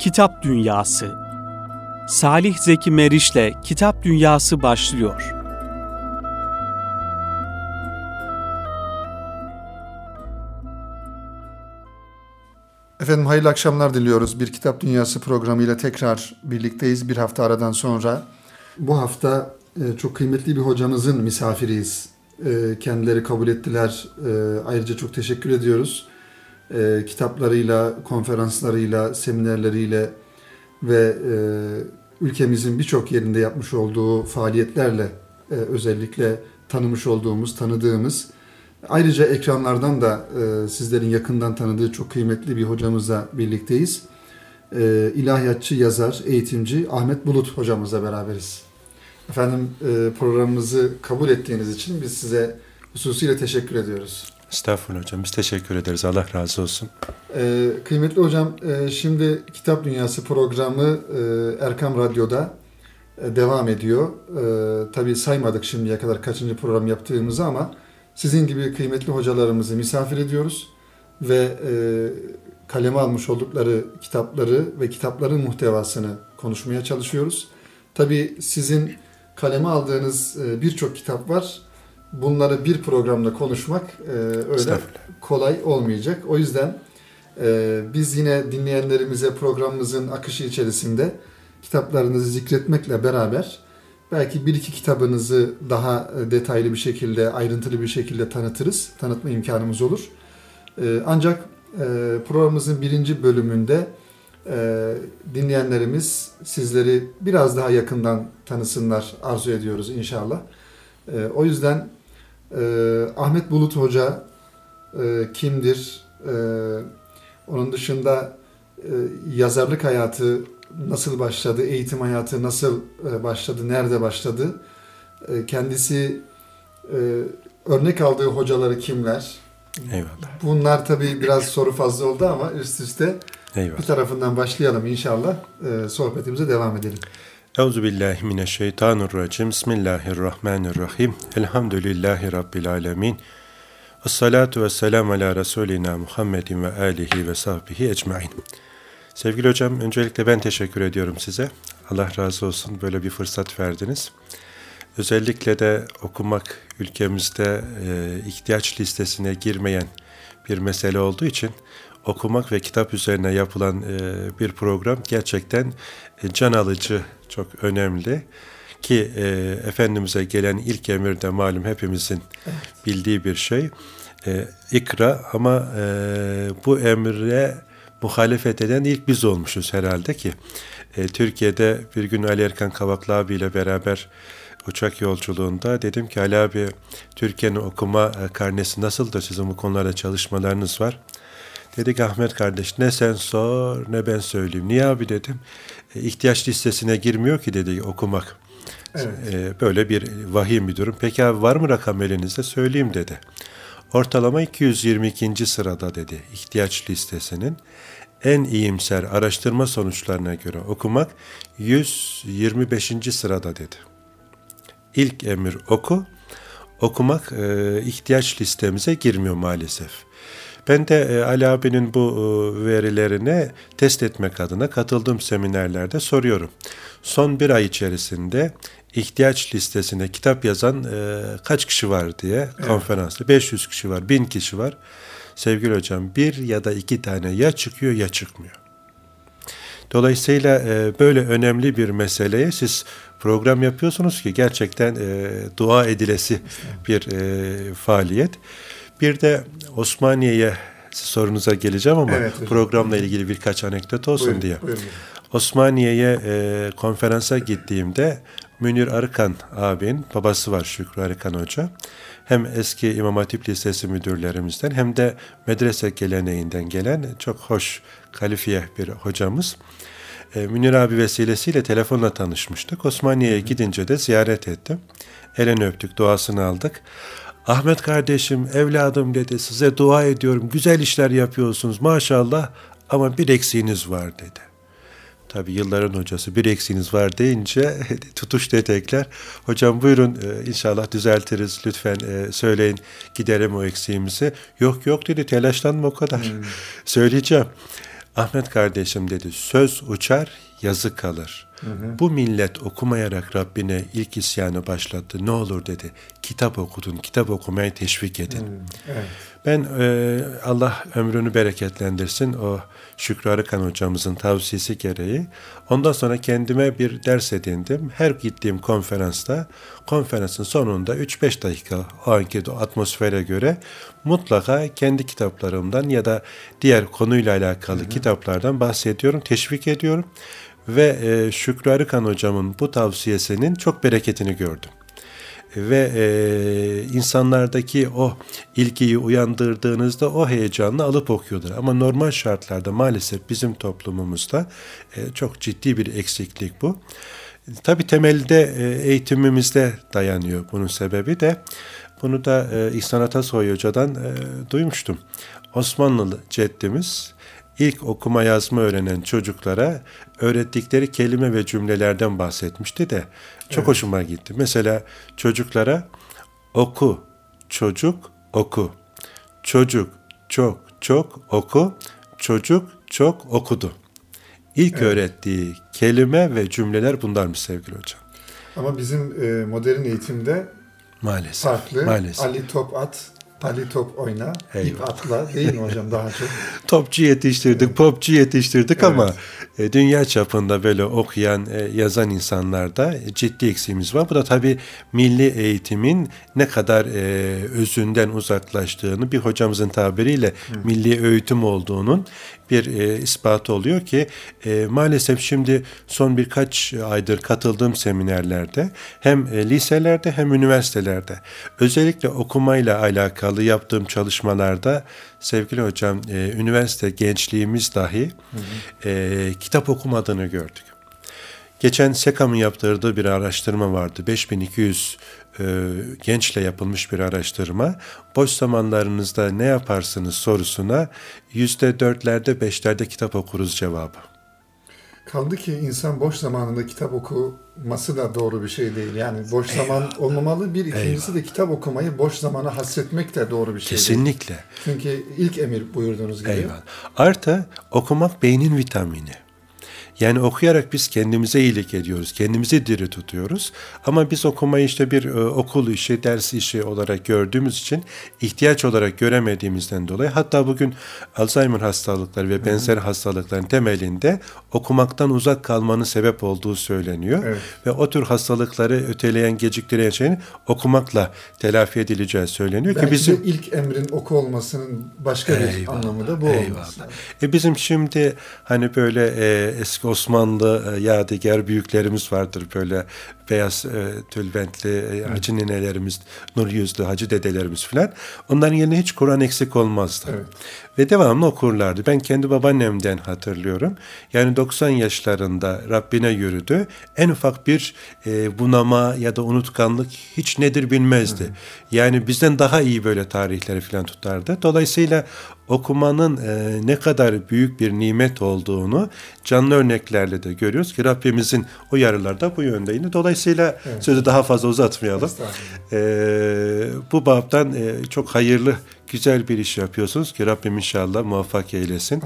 Kitap Dünyası Salih Zeki Meriç'le Kitap Dünyası başlıyor. Efendim hayırlı akşamlar diliyoruz. Bir Kitap Dünyası programıyla tekrar birlikteyiz bir hafta aradan sonra. Bu hafta e, çok kıymetli bir hocamızın misafiriyiz. E, kendileri kabul ettiler. E, ayrıca çok teşekkür ediyoruz. Kitaplarıyla, konferanslarıyla, seminerleriyle ve ülkemizin birçok yerinde yapmış olduğu faaliyetlerle özellikle tanımış olduğumuz, tanıdığımız Ayrıca ekranlardan da e, sizlerin yakından tanıdığı çok kıymetli bir hocamızla birlikteyiz. E, ilahiyatçı, yazar, eğitimci Ahmet Bulut hocamızla beraberiz. Efendim e, programımızı kabul ettiğiniz için biz size hususiyle teşekkür ediyoruz. Estağfurullah hocam. Biz teşekkür ederiz. Allah razı olsun. E, kıymetli hocam, e, şimdi Kitap Dünyası programı e, Erkam Radyo'da e, devam ediyor. E, tabii saymadık şimdiye kadar kaçıncı program yaptığımızı ama sizin gibi kıymetli hocalarımızı misafir ediyoruz ve e, kaleme almış oldukları kitapları ve kitapların muhtevasını konuşmaya çalışıyoruz. Tabii sizin kaleme aldığınız e, birçok kitap var. Bunları bir programda konuşmak e, öyle kolay olmayacak. O yüzden e, biz yine dinleyenlerimize programımızın akışı içerisinde kitaplarınızı zikretmekle beraber Belki bir iki kitabınızı daha e, detaylı bir şekilde, ayrıntılı bir şekilde tanıtırız. Tanıtma imkanımız olur. E, ancak e, programımızın birinci bölümünde dinleyenlerimiz sizleri biraz daha yakından tanısınlar arzu ediyoruz inşallah. O yüzden Ahmet Bulut Hoca kimdir? Onun dışında yazarlık hayatı nasıl başladı, eğitim hayatı nasıl e, başladı, nerede başladı, e, kendisi e, örnek aldığı hocaları kimler? Eyvallah. Bunlar tabii biraz soru fazla oldu ama üst üste Eyvallah. bir tarafından başlayalım inşallah. Sohbetimize devam edelim. Euzu billahi mineşşeytanirracim. Bismillahirrahmanirrahim. Elhamdülillahi rabbil alamin. Essalatu vesselam ala Resulina Muhammedin ve alihi ve sahbihi ecmaîn. Sevgili hocam, öncelikle ben teşekkür ediyorum size. Allah razı olsun böyle bir fırsat verdiniz. Özellikle de okumak ülkemizde e, ihtiyaç listesine girmeyen bir mesele olduğu için okumak ve kitap üzerine yapılan e, bir program gerçekten e, can alıcı, çok önemli. Ki e, Efendimiz'e gelen ilk emir de malum hepimizin evet. bildiği bir şey. E, ikra ama e, bu emre muhalefet eden ilk biz olmuşuz herhalde ki. E, Türkiye'de bir gün Ali Erkan Kavaklı abiyle beraber uçak yolculuğunda dedim ki Ali abi Türkiye'nin okuma e, karnesi nasıldır sizin bu konularda çalışmalarınız var. Dedik Ahmet kardeş ne sen sor ne ben söyleyeyim. Niye abi dedim. E, ihtiyaç listesine girmiyor ki dedi okumak. Evet. E, böyle bir vahim bir durum. Peki abi var mı rakam elinizde söyleyeyim dedi. Ortalama 222. sırada dedi ihtiyaç listesinin. En iyimser araştırma sonuçlarına göre okumak 125. sırada dedi. İlk emir oku, okumak e, ihtiyaç listemize girmiyor maalesef. Ben de e, Ali abinin bu e, verilerini test etmek adına katıldığım seminerlerde soruyorum. Son bir ay içerisinde ihtiyaç listesine kitap yazan e, kaç kişi var diye evet. konferansta 500 kişi var, 1000 kişi var. Sevgili hocam bir ya da iki tane ya çıkıyor ya çıkmıyor. Dolayısıyla e, böyle önemli bir meseleye siz program yapıyorsunuz ki gerçekten e, dua edilesi bir e, faaliyet. Bir de Osmaniye'ye sorunuza geleceğim ama evet, programla ilgili birkaç anekdot olsun buyurun, diye. Buyurun. Osmaniye'ye e, konferansa gittiğimde Münir Arıkan abin, babası var Şükrü Arıkan Hoca. Hem eski İmam Hatip Lisesi müdürlerimizden hem de medrese geleneğinden gelen çok hoş, kalifiye bir hocamız. E, Münir abi vesilesiyle telefonla tanışmıştık. Osmaniye'ye gidince de ziyaret ettim. Elini öptük, duasını aldık. Ahmet kardeşim, evladım dedi, size dua ediyorum, güzel işler yapıyorsunuz maşallah ama bir eksiğiniz var dedi. Tabi yılların hocası bir eksiğiniz var deyince tutuş detekler. Hocam buyurun e, inşallah düzeltiriz lütfen e, söyleyin giderim o eksiğimizi. Yok yok dedi telaşlanma o kadar. Hmm. Söyleyeceğim. Ahmet kardeşim dedi söz uçar yazı kalır. Hı hı. Bu millet okumayarak Rabbine ilk isyanı başlattı. Ne olur dedi. Kitap okudun, kitap okumaya teşvik edin. Hı, evet. Ben e, Allah ömrünü bereketlendirsin o Şükrü Arıkan hocamızın tavsiyesi gereği. Ondan sonra kendime bir ders edindim. Her gittiğim konferansta konferansın sonunda 3-5 dakika o anki atmosfere göre mutlaka kendi kitaplarımdan ya da diğer konuyla alakalı hı hı. kitaplardan bahsediyorum, teşvik ediyorum. Ve e, Şükrü Arıkan hocamın bu tavsiyesinin çok bereketini gördüm ve e, insanlardaki o ilgiyi uyandırdığınızda o heyecanla alıp okuyorlar. Ama normal şartlarda maalesef bizim toplumumuzda e, çok ciddi bir eksiklik bu. Tabi temelde e, eğitimimizde dayanıyor bunun sebebi de. Bunu da e, İhsan Atasoy Hoca'dan e, duymuştum. Osmanlılı ceddimiz ilk okuma yazma öğrenen çocuklara öğrettikleri kelime ve cümlelerden bahsetmişti de çok evet. hoşuma gitti. Mesela çocuklara oku, çocuk oku. Çocuk çok çok oku, çocuk çok okudu. İlk evet. öğrettiği kelime ve cümleler bunlarmış sevgili hocam. Ama bizim e, modern eğitimde maalesef farklı. Maalesef. Ali top at, Ali top oyna, Eyvah. ip atla değil mi hocam daha çok? Topçu yetiştirdik, evet. popçu yetiştirdik evet. ama e, dünya çapında böyle okuyan, e, yazan insanlarda ciddi eksiğimiz var. Bu da tabii milli eğitimin ne kadar e, özünden uzaklaştığını bir hocamızın tabiriyle Hı. milli öğütüm olduğunun bir e, ispatı oluyor ki e, maalesef şimdi son birkaç aydır katıldığım seminerlerde hem e, liselerde hem üniversitelerde özellikle okumayla alakalı yaptığım çalışmalarda sevgili hocam e, üniversite gençliğimiz dahi hı hı. E, kitap okumadığını gördük. Geçen SEKAM'ın yaptırdığı bir araştırma vardı. 5200 e, gençle yapılmış bir araştırma. Boş zamanlarınızda ne yaparsınız sorusuna yüzde dörtlerde beşlerde kitap okuruz cevabı. Kaldı ki insan boş zamanında kitap okuması da doğru bir şey değil. Yani boş Eyvallah. zaman olmamalı. Bir ikincisi Eyvallah. de kitap okumayı boş zamana hasretmek de doğru bir şey Kesinlikle. değil. Çünkü ilk emir buyurduğunuz gibi. Eyvallah. Artı okumak beynin vitamini. Yani okuyarak biz kendimize iyilik ediyoruz, kendimizi diri tutuyoruz. Ama biz okumayı işte bir e, okul işi, ders işi olarak gördüğümüz için ihtiyaç olarak göremediğimizden dolayı hatta bugün Alzheimer hastalıkları ve benzer Hı-hı. hastalıkların temelinde okumaktan uzak kalmanın sebep olduğu söyleniyor. Evet. Ve o tür hastalıkları öteleyen, geciktiren şeyin okumakla telafi edileceği söyleniyor Belki ki bizim de ilk emrin oku olmasının başka eyvallah, bir anlamı da bu eyvallah. olması. E bizim şimdi hani böyle e, eski Osmanlı e, yadigar büyüklerimiz vardır böyle beyaz e, tülbentli e, hacı ninelerimiz, nur yüzlü hacı dedelerimiz filan. Onların yerine hiç Kur'an eksik olmazdı. Evet. Ve devamlı okurlardı. Ben kendi babaannemden hatırlıyorum. Yani 90 yaşlarında Rabbine yürüdü. En ufak bir e, bunama ya da unutkanlık hiç nedir bilmezdi. Hı. Yani bizden daha iyi böyle tarihleri filan tutardı. Dolayısıyla okumanın e, ne kadar büyük bir nimet olduğunu canlı örneklerle de görüyoruz ki Rabbimizin uyarıları da bu yönde yine. Dolayısıyla evet. sözü daha fazla uzatmayalım. E, bu babdan e, çok hayırlı güzel bir iş yapıyorsunuz ki Rabbim inşallah muvaffak eylesin.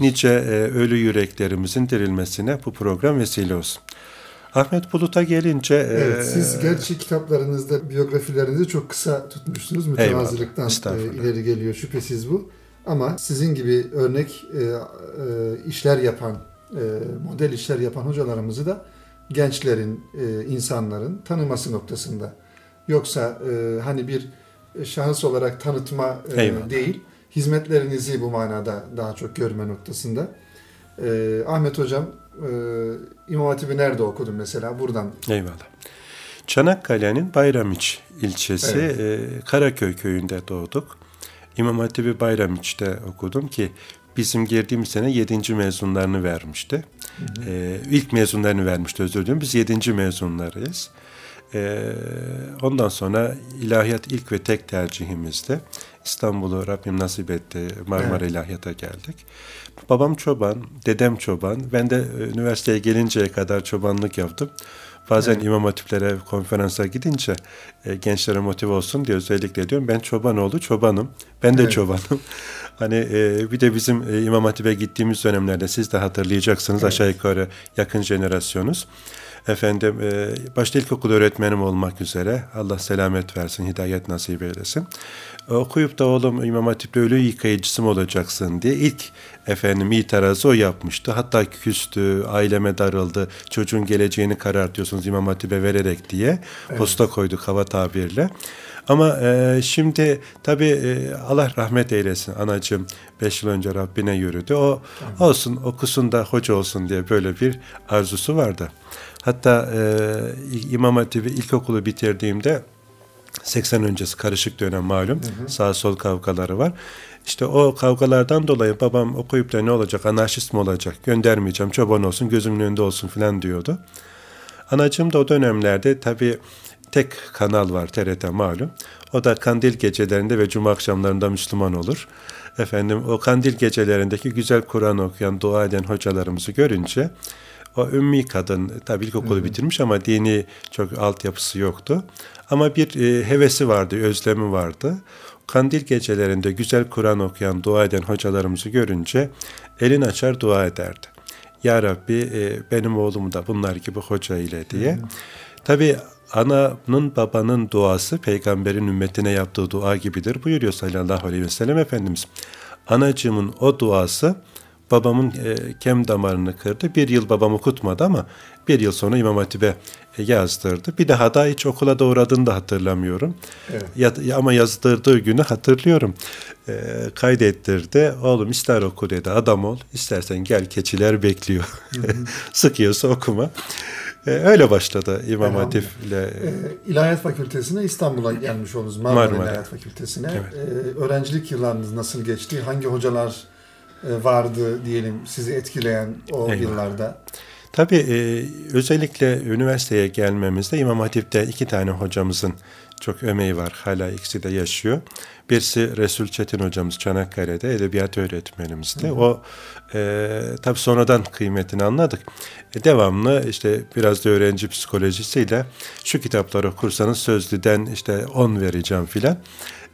Nice e, ölü yüreklerimizin dirilmesine bu program vesile olsun. Ahmet Bulut'a gelince... Evet, e, siz gerçi kitaplarınızda biyografilerinizi çok kısa tutmuşsunuz. Mütevazılıktan e, ileri geliyor şüphesiz bu. Ama sizin gibi örnek e, e, işler yapan, e, model işler yapan hocalarımızı da gençlerin, e, insanların tanıması noktasında. Yoksa e, hani bir şahıs olarak tanıtma e, değil, hizmetlerinizi bu manada daha çok görme noktasında. E, Ahmet Hocam, e, İmam Hatip'i nerede okudun mesela? Buradan. Eyvallah. Çanakkale'nin Bayramiç ilçesi evet. e, Karaköy köyünde doğduk. İmam Hatip'i Bayramiç'te okudum ki bizim girdiğimiz sene 7. mezunlarını vermişti. Hı hı. Ee, ilk mezunlarını vermişti özür dilerim. Biz 7. mezunlarıyız. Ee, ondan sonra ilahiyat ilk ve tek tercihimizde İstanbul'u Rabbim nasip etti. Marmara evet. İlahiyat'a geldik. Babam çoban, dedem çoban. Ben de e, üniversiteye gelinceye kadar çobanlık yaptım. Bazen evet. imam hatiplere konferansa gidince e, gençlere motive olsun diye özellikle diyorum. Ben çoban oldu çobanım. Ben de evet. çobanım. Hani e, bir de bizim e, İmam Hatip'e gittiğimiz dönemlerde siz de hatırlayacaksınız evet. aşağı yukarı yakın jenerasyonuz. Efendim e, başta ilkokul öğretmenim olmak üzere Allah selamet versin, hidayet nasip eylesin. Okuyup da oğlum İmam Hatip'te ölü yıkayıcısı mı olacaksın diye ilk efendim itirazı o yapmıştı. Hatta küstü, aileme darıldı, çocuğun geleceğini karartıyorsunuz İmam Hatip'e vererek diye evet. posta koyduk hava tabirle. Ama e, şimdi tabii e, Allah rahmet eylesin anacığım 5 yıl önce Rabbine yürüdü. O tamam. olsun okusun da hoca olsun diye böyle bir arzusu vardı. Hatta e, İmam Hatip'i ilkokulu bitirdiğimde 80 öncesi karışık dönem malum. Sağ sol kavgaları var. İşte o kavgalardan dolayı babam okuyup da ne olacak anarşist mi olacak göndermeyeceğim çoban olsun gözümün önünde olsun filan diyordu. Anacığım da o dönemlerde tabii tek kanal var TRT malum. O da kandil gecelerinde ve cuma akşamlarında Müslüman olur. Efendim o kandil gecelerindeki güzel Kur'an okuyan, dua eden hocalarımızı görünce o ümmi kadın tabi ilkokulu bitirmiş ama dini çok altyapısı yoktu. Ama bir e, hevesi vardı, özlemi vardı. Kandil gecelerinde güzel Kur'an okuyan, dua eden hocalarımızı görünce elin açar dua ederdi. Ya Rabbi e, benim oğlumu da bunlar gibi hoca ile diye. Hı. Tabi ananın babanın duası peygamberin ümmetine yaptığı dua gibidir buyuruyor sallallahu aleyhi ve sellem Efendimiz. Anacığımın o duası babamın e, kem damarını kırdı. Bir yıl babam okutmadı ama bir yıl sonra İmam Hatip'e e, yazdırdı. Bir daha da hiç okula da uğradığını da hatırlamıyorum. Evet. Ya, ama yazdırdığı günü hatırlıyorum. E, kaydettirdi. Oğlum ister oku dedi adam ol. İstersen gel keçiler bekliyor. Sıkıyorsa okuma. E, öyle başladı İmam Hatip ile. E, İlahiyat Fakültesine İstanbul'a gelmiş oldunuz. Marmara, Marmara. İlahiyat Fakültesine. Evet. E, öğrencilik yıllarınız nasıl geçti? Hangi hocalar vardı diyelim sizi etkileyen o Eyvallah. yıllarda? Tabii e, özellikle üniversiteye gelmemizde İmam Hatip'te iki tane hocamızın çok ömeği var. Hala ikisi de yaşıyor. Birisi Resul Çetin hocamız Çanakkale'de edebiyat öğretmenimizdi. Hı. O e, tabii sonradan kıymetini anladık. E, devamlı işte biraz da öğrenci psikolojisiyle şu kitapları okursanız sözlüden işte 10 vereceğim filan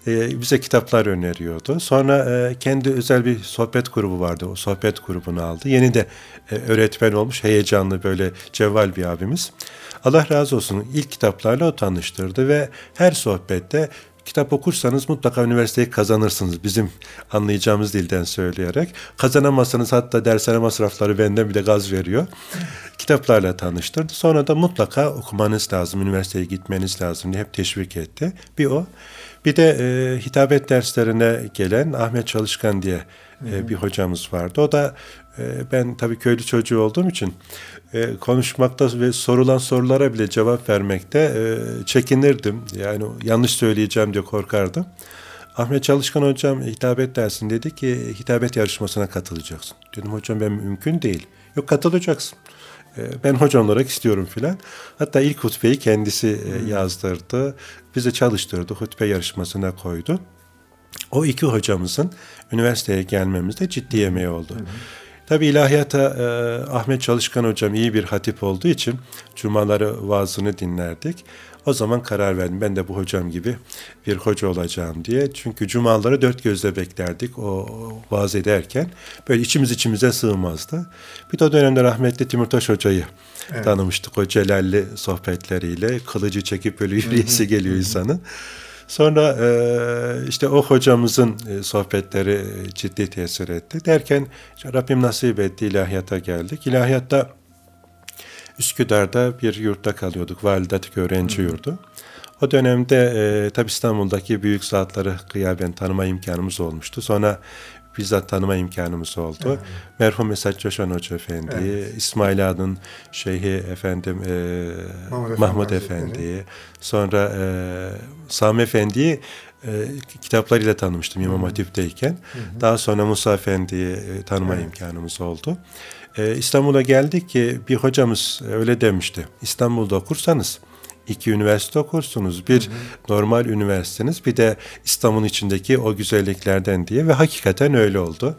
e, bize kitaplar öneriyordu. Sonra e, kendi özel bir sohbet grubu vardı. O sohbet grubunu aldı. Yeni de e, öğretmen olmuş, heyecanlı böyle cevval bir abimiz. Allah razı olsun ilk kitaplarla o tanıştırdı ve her sohbette kitap okursanız mutlaka üniversiteyi kazanırsınız bizim anlayacağımız dilden söyleyerek. Kazanamazsanız hatta dershane masrafları benden bir de gaz veriyor. Kitaplarla tanıştırdı. Sonra da mutlaka okumanız lazım, üniversiteye gitmeniz lazım diye hep teşvik etti. Bir o. Bir de e, hitabet derslerine gelen Ahmet Çalışkan diye e, bir hocamız vardı. O da e, ben tabii köylü çocuğu olduğum için e, konuşmakta ve sorulan sorulara bile cevap vermekte e, çekinirdim. Yani yanlış söyleyeceğim diye korkardım. Ahmet Çalışkan hocam hitabet dersin dedi ki hitabet yarışmasına katılacaksın. Dedim hocam ben mümkün değil. Yok katılacaksın. E, ben hoca olarak istiyorum filan. Hatta ilk hutbeyi kendisi e, yazdırdı. Bizi çalıştırdı. Hutbe yarışmasına koydu. O iki hocamızın üniversiteye gelmemizde ciddi emeği oldu. Hı hı. Tabi ilahiyata e, Ahmet Çalışkan hocam iyi bir hatip olduğu için cumaları vaazını dinlerdik. O zaman karar verdim ben de bu hocam gibi bir hoca olacağım diye. Çünkü cumaları dört gözle beklerdik o vaaz ederken. Böyle içimiz içimize sığmazdı. Bir de o dönemde rahmetli Timurtaş hocayı evet. tanımıştık o celalli sohbetleriyle. Kılıcı çekip böyle yürüyesi geliyor insanın. Sonra e, işte o hocamızın e, sohbetleri ciddi tesir etti. Derken Rabbim nasip etti ilahiyata geldik. İlahiyatta Üsküdar'da bir yurtta kalıyorduk. Validatik öğrenci yurdu. O dönemde e, tabi İstanbul'daki büyük zatları kıyaben tanıma imkanımız olmuştu. Sonra bizzat tanıma imkanımız oldu. Evet. Merhum Mesut Coşan Hoca Efendi, evet. İsmail Ağa'nın şeyhi efendim e, Mahmud, Mahmud Efendi, sonra e, Sami Efendi'yi e, kitaplarıyla tanımıştım İmam Hatip'teyken. Daha sonra Musa Efendi'yi e, tanıma evet. imkanımız oldu. E, İstanbul'a geldik ki bir hocamız öyle demişti. İstanbul'da okursanız iki üniversite okursunuz. Bir hı hı. normal üniversiteniz bir de İstanbul'un içindeki o güzelliklerden diye ve hakikaten öyle oldu.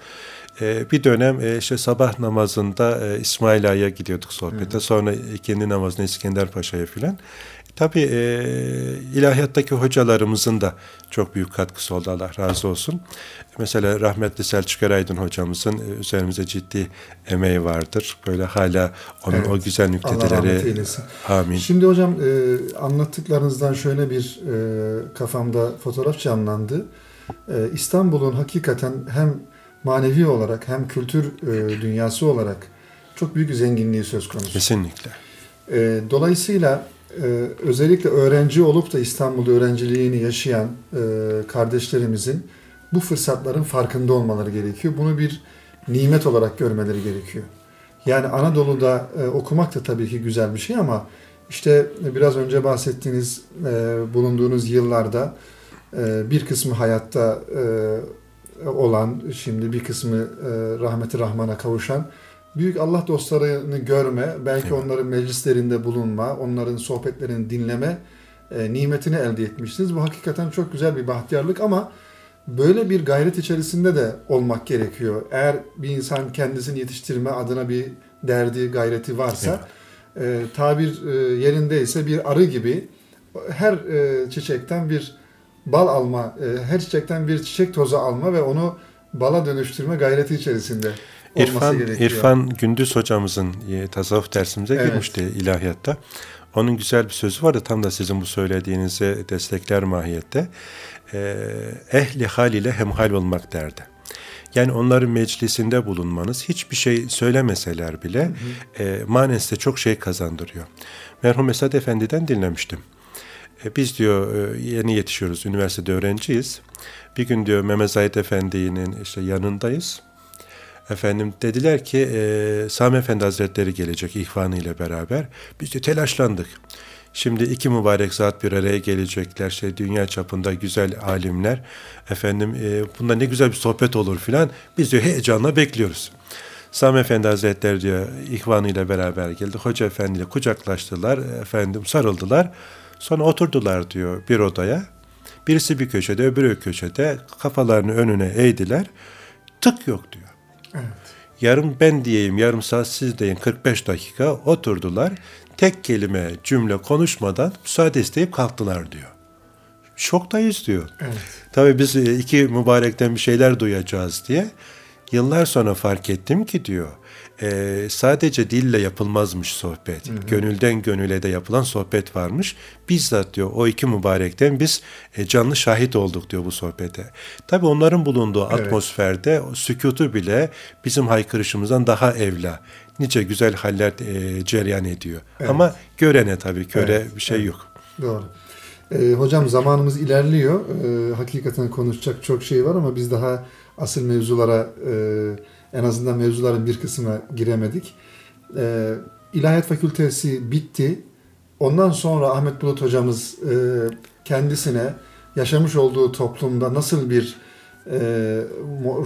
Ee, bir dönem e, işte sabah namazında e, İsmail Ağa'ya gidiyorduk sohbete. Hı. Sonra ikindi namazında İskender Paşa'ya filan. Tabii e, ilahiyattaki hocalarımızın da çok büyük katkısı oldu Allah razı olsun. Mesela rahmetli Selçuk Eraydın hocamızın e, üzerimize ciddi emeği vardır. Böyle hala onun evet. o güzel nükteleri. Amin. Şimdi hocam e, anlattıklarınızdan şöyle bir e, kafamda fotoğraf canlandı. E, İstanbul'un hakikaten hem manevi olarak hem kültür e, dünyası olarak çok büyük zenginliği söz konusu. Kesinlikle. E, dolayısıyla e, özellikle öğrenci olup da İstanbul'da öğrenciliğini yaşayan e, kardeşlerimizin bu fırsatların farkında olmaları gerekiyor. Bunu bir nimet olarak görmeleri gerekiyor. Yani Anadolu'da e, okumak da tabii ki güzel bir şey ama işte biraz önce bahsettiğiniz e, bulunduğunuz yıllarda e, bir kısmı hayatta e, olan, şimdi bir kısmı e, rahmeti rahmana kavuşan büyük Allah dostlarını görme, belki evet. onların meclislerinde bulunma, onların sohbetlerini dinleme e, nimetini elde etmişsiniz. Bu hakikaten çok güzel bir bahtiyarlık ama böyle bir gayret içerisinde de olmak gerekiyor. Eğer bir insan kendisini yetiştirme adına bir derdi, gayreti varsa, evet. e, tabir e, yerindeyse bir arı gibi her e, çiçekten bir bal alma, e, her çiçekten bir çiçek tozu alma ve onu bala dönüştürme gayreti içerisinde İrfan, İrfan Gündüz hocamızın e, tasavvuf dersimize evet. girmişti ilahiyatta. Onun güzel bir sözü vardı tam da sizin bu söylediğinize destekler mahiyette. E, ehli hal ile hemhal olmak derdi. Yani onların meclisinde bulunmanız hiçbir şey söylemeseler bile hı hı. E, maneste çok şey kazandırıyor. Merhum Esad Efendi'den dinlemiştim. E, biz diyor e, yeni yetişiyoruz, üniversitede öğrenciyiz. Bir gün diyor Mehmet Zahid Efendi'nin işte yanındayız. Efendim dediler ki e, Sami Efendi Hazretleri gelecek ihvanı ile beraber. Biz de telaşlandık. Şimdi iki mübarek zat bir araya gelecekler. Şey dünya çapında güzel alimler. Efendim e, bunda ne güzel bir sohbet olur filan. Biz de heyecanla bekliyoruz. Sami Efendi Hazretleri diyor ihvanı ile beraber geldi. Hoca Efendi ile kucaklaştılar. Efendim sarıldılar. Sonra oturdular diyor bir odaya. Birisi bir köşede, öbürü köşede kafalarını önüne eğdiler. Tık yok diyor. Evet. Yarım ben diyeyim, yarım saat siz deyin 45 dakika oturdular. Tek kelime cümle konuşmadan müsaade isteyip kalktılar diyor. Şoktayız diyor. Evet. Tabii biz e, iki mübarekten bir şeyler duyacağız diye. Yıllar sonra fark ettim ki diyor e, sadece dille yapılmazmış sohbet. Hı hı. Gönülden gönüle de yapılan sohbet varmış. Bizzat diyor o iki mübarekten biz e, canlı şahit olduk diyor bu sohbete. Tabi onların bulunduğu evet. atmosferde sükutu bile bizim haykırışımızdan daha evla. Nice güzel haller e, cereyan ediyor. Evet. Ama görene tabii köre evet. bir şey evet. yok. Doğru. E, hocam zamanımız ilerliyor. E, hakikaten konuşacak çok şey var ama biz daha asıl mevzulara e, en azından mevzuların bir kısmına giremedik. E, İlahiyat Fakültesi bitti. Ondan sonra Ahmet Bulut hocamız e, kendisine yaşamış olduğu toplumda nasıl bir e,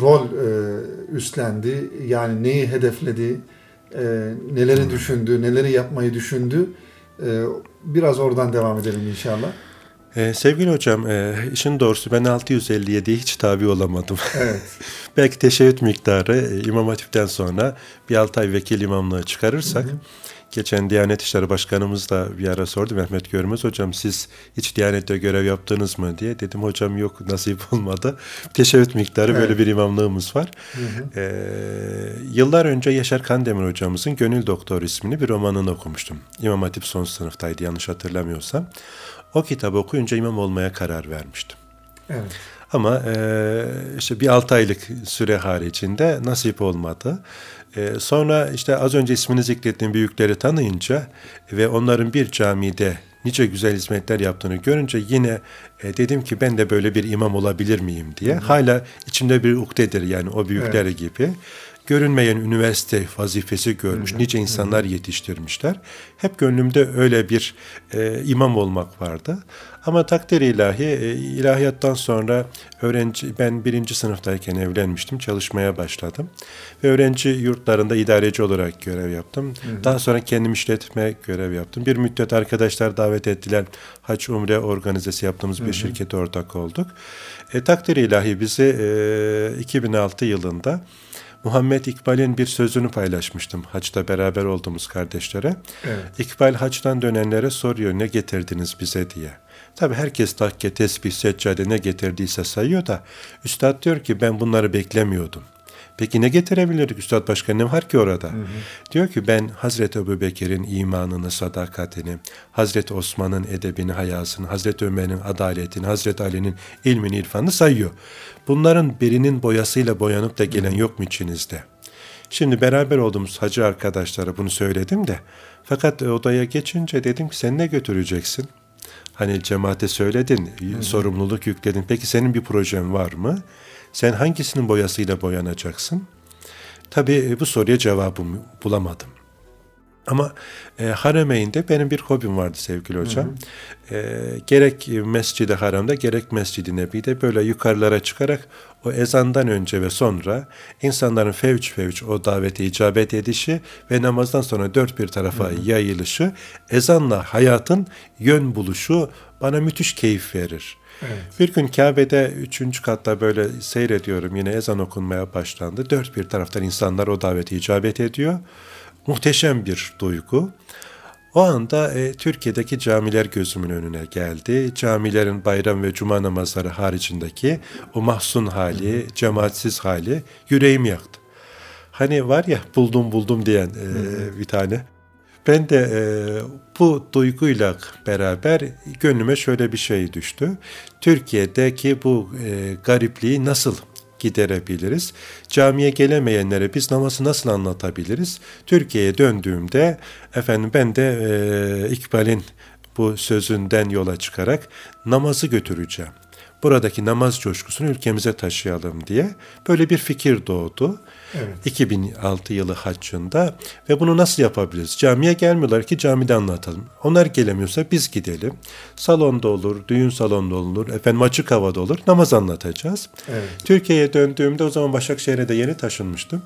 rol e, üstlendi, yani neyi hedefledi, e, neleri düşündü, neleri yapmayı düşündü. E, biraz oradan devam edelim inşallah. Ee, sevgili hocam, e, işin doğrusu ben 657'ye hiç tabi olamadım. Evet. Belki teşebbüt miktarı e, İmam Hatip'ten sonra bir 6 ay vekil imamlığı çıkarırsak, hı hı. geçen Diyanet İşleri Başkanımız da bir ara sordu Mehmet Görmez hocam siz hiç Diyanet'te görev yaptınız mı diye. Dedim hocam yok nasip olmadı. Teşebbüt miktarı evet. böyle bir imamlığımız var. Hı hı. Ee, yıllar önce Yaşar Kandemir hocamızın Gönül Doktor ismini bir romanını okumuştum. İmam Hatip son sınıftaydı yanlış hatırlamıyorsam. O kitabı okuyunca imam olmaya karar vermiştim. Evet. Ama e, işte bir altı aylık süre haricinde nasip olmadı. E, sonra işte az önce ismini zikrettiğim büyükleri tanıyınca ve onların bir camide nice güzel hizmetler yaptığını görünce yine e, dedim ki ben de böyle bir imam olabilir miyim diye. Hı. Hala içimde bir ukdedir yani o büyükler evet. gibi görünmeyen üniversite vazifesi görmüş, nice insanlar yetiştirmişler. Hep gönlümde öyle bir e, imam olmak vardı. Ama takdir ilahi, e, ilahiyattan sonra öğrenci, ben birinci sınıftayken evlenmiştim, çalışmaya başladım. Ve öğrenci yurtlarında idareci olarak görev yaptım. Hı hı. Daha sonra kendim işletme görev yaptım. Bir müddet arkadaşlar davet ettiler. Hac Umre organizesi yaptığımız bir hı hı. şirkete ortak olduk. E, takdir ilahi bizi e, 2006 yılında Muhammed İkbal'in bir sözünü paylaşmıştım haçta beraber olduğumuz kardeşlere. Evet. İkbal haçtan dönenlere soruyor ne getirdiniz bize diye. Tabi herkes takke, tesbih, seccade ne getirdiyse sayıyor da Üstad diyor ki ben bunları beklemiyordum. Peki ne getirebilirdik Üstad Başka ne var ki orada? Hı hı. Diyor ki ben Hazreti Ebu Bekir'in imanını, sadakatini, Hazreti Osman'ın edebini, hayasını, Hazreti Ömer'in adaletini, Hazreti Ali'nin ilmini, irfanını sayıyor. Bunların birinin boyasıyla boyanıp da gelen yok mu içinizde? Şimdi beraber olduğumuz hacı arkadaşlara bunu söyledim de fakat odaya geçince dedim ki sen ne götüreceksin? Hani cemaate söyledin, Hı-hı. sorumluluk yükledin. Peki senin bir projen var mı? Sen hangisinin boyasıyla boyanacaksın? Tabii e, bu soruya cevabımı bulamadım. Ama e, Haremeyn'de benim bir hobim vardı sevgili hocam. Hı hı. E, gerek Mescid-i Haram'da gerek Mescid-i Nebi'de böyle yukarılara çıkarak o ezandan önce ve sonra insanların fevç fevç o davete icabet edişi ve namazdan sonra dört bir tarafa hı hı. yayılışı, ezanla hayatın yön buluşu bana müthiş keyif verir. Evet. Bir gün Kabe'de üçüncü katta böyle seyrediyorum yine ezan okunmaya başlandı. Dört bir taraftan insanlar o davete icabet ediyor. Muhteşem bir duygu. O anda e, Türkiye'deki camiler gözümün önüne geldi. Camilerin bayram ve cuma namazları haricindeki o mahzun hali, cemaatsiz hali yüreğimi yaktı. Hani var ya buldum buldum diyen e, bir tane. Ben de e, bu duyguyla beraber gönlüme şöyle bir şey düştü. Türkiye'deki bu e, garipliği nasıl giderebiliriz? Camiye gelemeyenlere biz namazı nasıl anlatabiliriz? Türkiye'ye döndüğümde efendim ben de e, İkbal'in bu sözünden yola çıkarak namazı götüreceğim. Buradaki namaz coşkusunu ülkemize taşıyalım diye böyle bir fikir doğdu. Evet. 2006 yılı haccında ve bunu nasıl yapabiliriz? Camiye gelmiyorlar ki camide anlatalım. Onlar gelemiyorsa biz gidelim. Salonda olur, düğün salonunda olur, efendim açık havada olur. Namaz anlatacağız. Evet. Türkiye'ye döndüğümde o zaman Başakşehir'e de yeni taşınmıştım.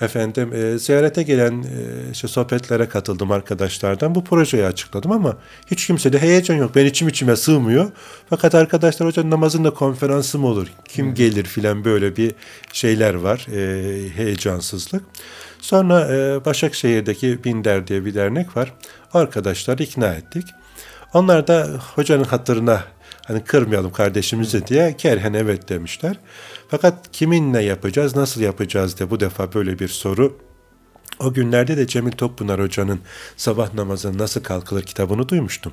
Efendim e, ziyarete gelen e, işte sohbetlere katıldım arkadaşlardan. Bu projeyi açıkladım ama hiç kimse de heyecan yok. Ben içim içime sığmıyor. Fakat arkadaşlar hocam namazın da konferansı mı olur? Kim hmm. gelir filan böyle bir şeyler var. E, heyecansızlık. Sonra e, Başakşehir'deki Binder diye bir dernek var. Arkadaşlar ikna ettik. Onlar da hocanın hatırına hani kırmayalım kardeşimizi diye kerhen evet demişler. Fakat kiminle yapacağız, nasıl yapacağız diye bu defa böyle bir soru. O günlerde de Cemil Toppınar Hoca'nın Sabah Namazı Nasıl Kalkılır kitabını duymuştum.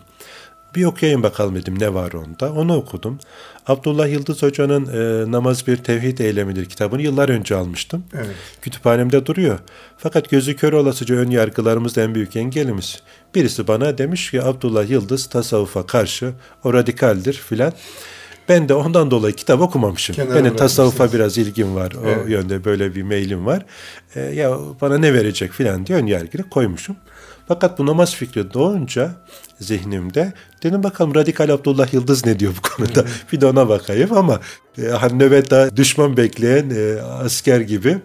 Bir okuyayım bakalım dedim ne var onda. Onu okudum. Abdullah Yıldız Hoca'nın e, Namaz Bir Tevhid Eylemidir kitabını yıllar önce almıştım. Evet. Kütüphanemde duruyor. Fakat gözü kör olasıca ön yargılarımız en büyük engelimiz. Birisi bana demiş ki Abdullah Yıldız tasavvufa karşı o radikaldir filan. Ben de ondan dolayı kitap okumamışım. Kenara Benim tasavvufa biraz ilgim var. O evet. yönde böyle bir mailim var. E, ya bana ne verecek filan diye ön yargıyla koymuşum. Fakat bu namaz fikri doğunca zihnimde dedim bakalım Radikal Abdullah Yıldız ne diyor bu konuda. bir de ona bakayım ama e, hani nöbette düşman bekleyen e, asker gibi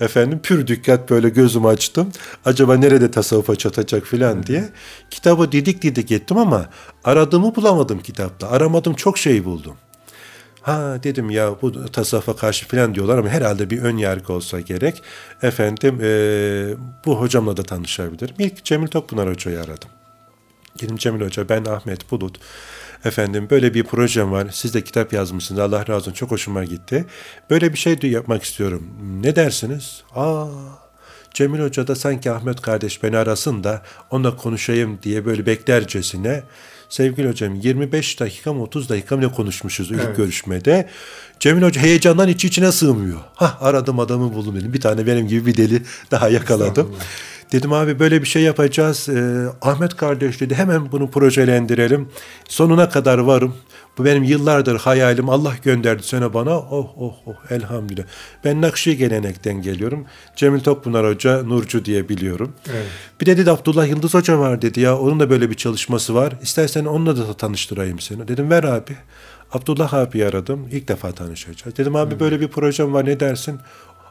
efendim pür dikkat böyle gözümü açtım. Acaba nerede tasavvufa çatacak filan diye. Kitabı didik didik ettim ama aradığımı bulamadım kitapta. Aramadım çok şey buldum. Ha dedim ya bu tasavvufa karşı falan diyorlar ama herhalde bir ön yargı olsa gerek. Efendim e, bu hocamla da tanışabilirim. İlk Cemil Tokpınar Hoca'yı aradım. Dedim Cemil Hoca ben Ahmet Bulut. Efendim böyle bir projem var. Siz de kitap yazmışsınız. Allah razı olsun. Çok hoşuma gitti. Böyle bir şey yapmak istiyorum. Ne dersiniz? Aa Cemil Hoca da sanki Ahmet kardeş beni arasın da onunla konuşayım diye böyle beklercesine Sevgili hocam 25 dakika mı 30 dakika mı ne konuşmuşuz ilk evet. görüşmede. Cemil Hoca heyecandan içi içine sığmıyor. Hah aradım adamı buldum dedim. Bir tane benim gibi bir deli daha yakaladım. Dedim abi böyle bir şey yapacağız. Ee, Ahmet kardeş dedi hemen bunu projelendirelim. Sonuna kadar varım. Bu benim yıllardır hayalim. Allah gönderdi sana bana. Oh oh oh elhamdülillah. Ben Nakşi gelenekten geliyorum. Cemil Topbunar Hoca Nurcu diye biliyorum. Evet. Bir de dedi Abdullah Yıldız Hoca var dedi ya. Onun da böyle bir çalışması var. İstersen onunla da tanıştırayım seni. Dedim ver abi. Abdullah abi aradım. İlk defa tanışacağız. Dedim abi hmm. böyle bir projem var ne dersin?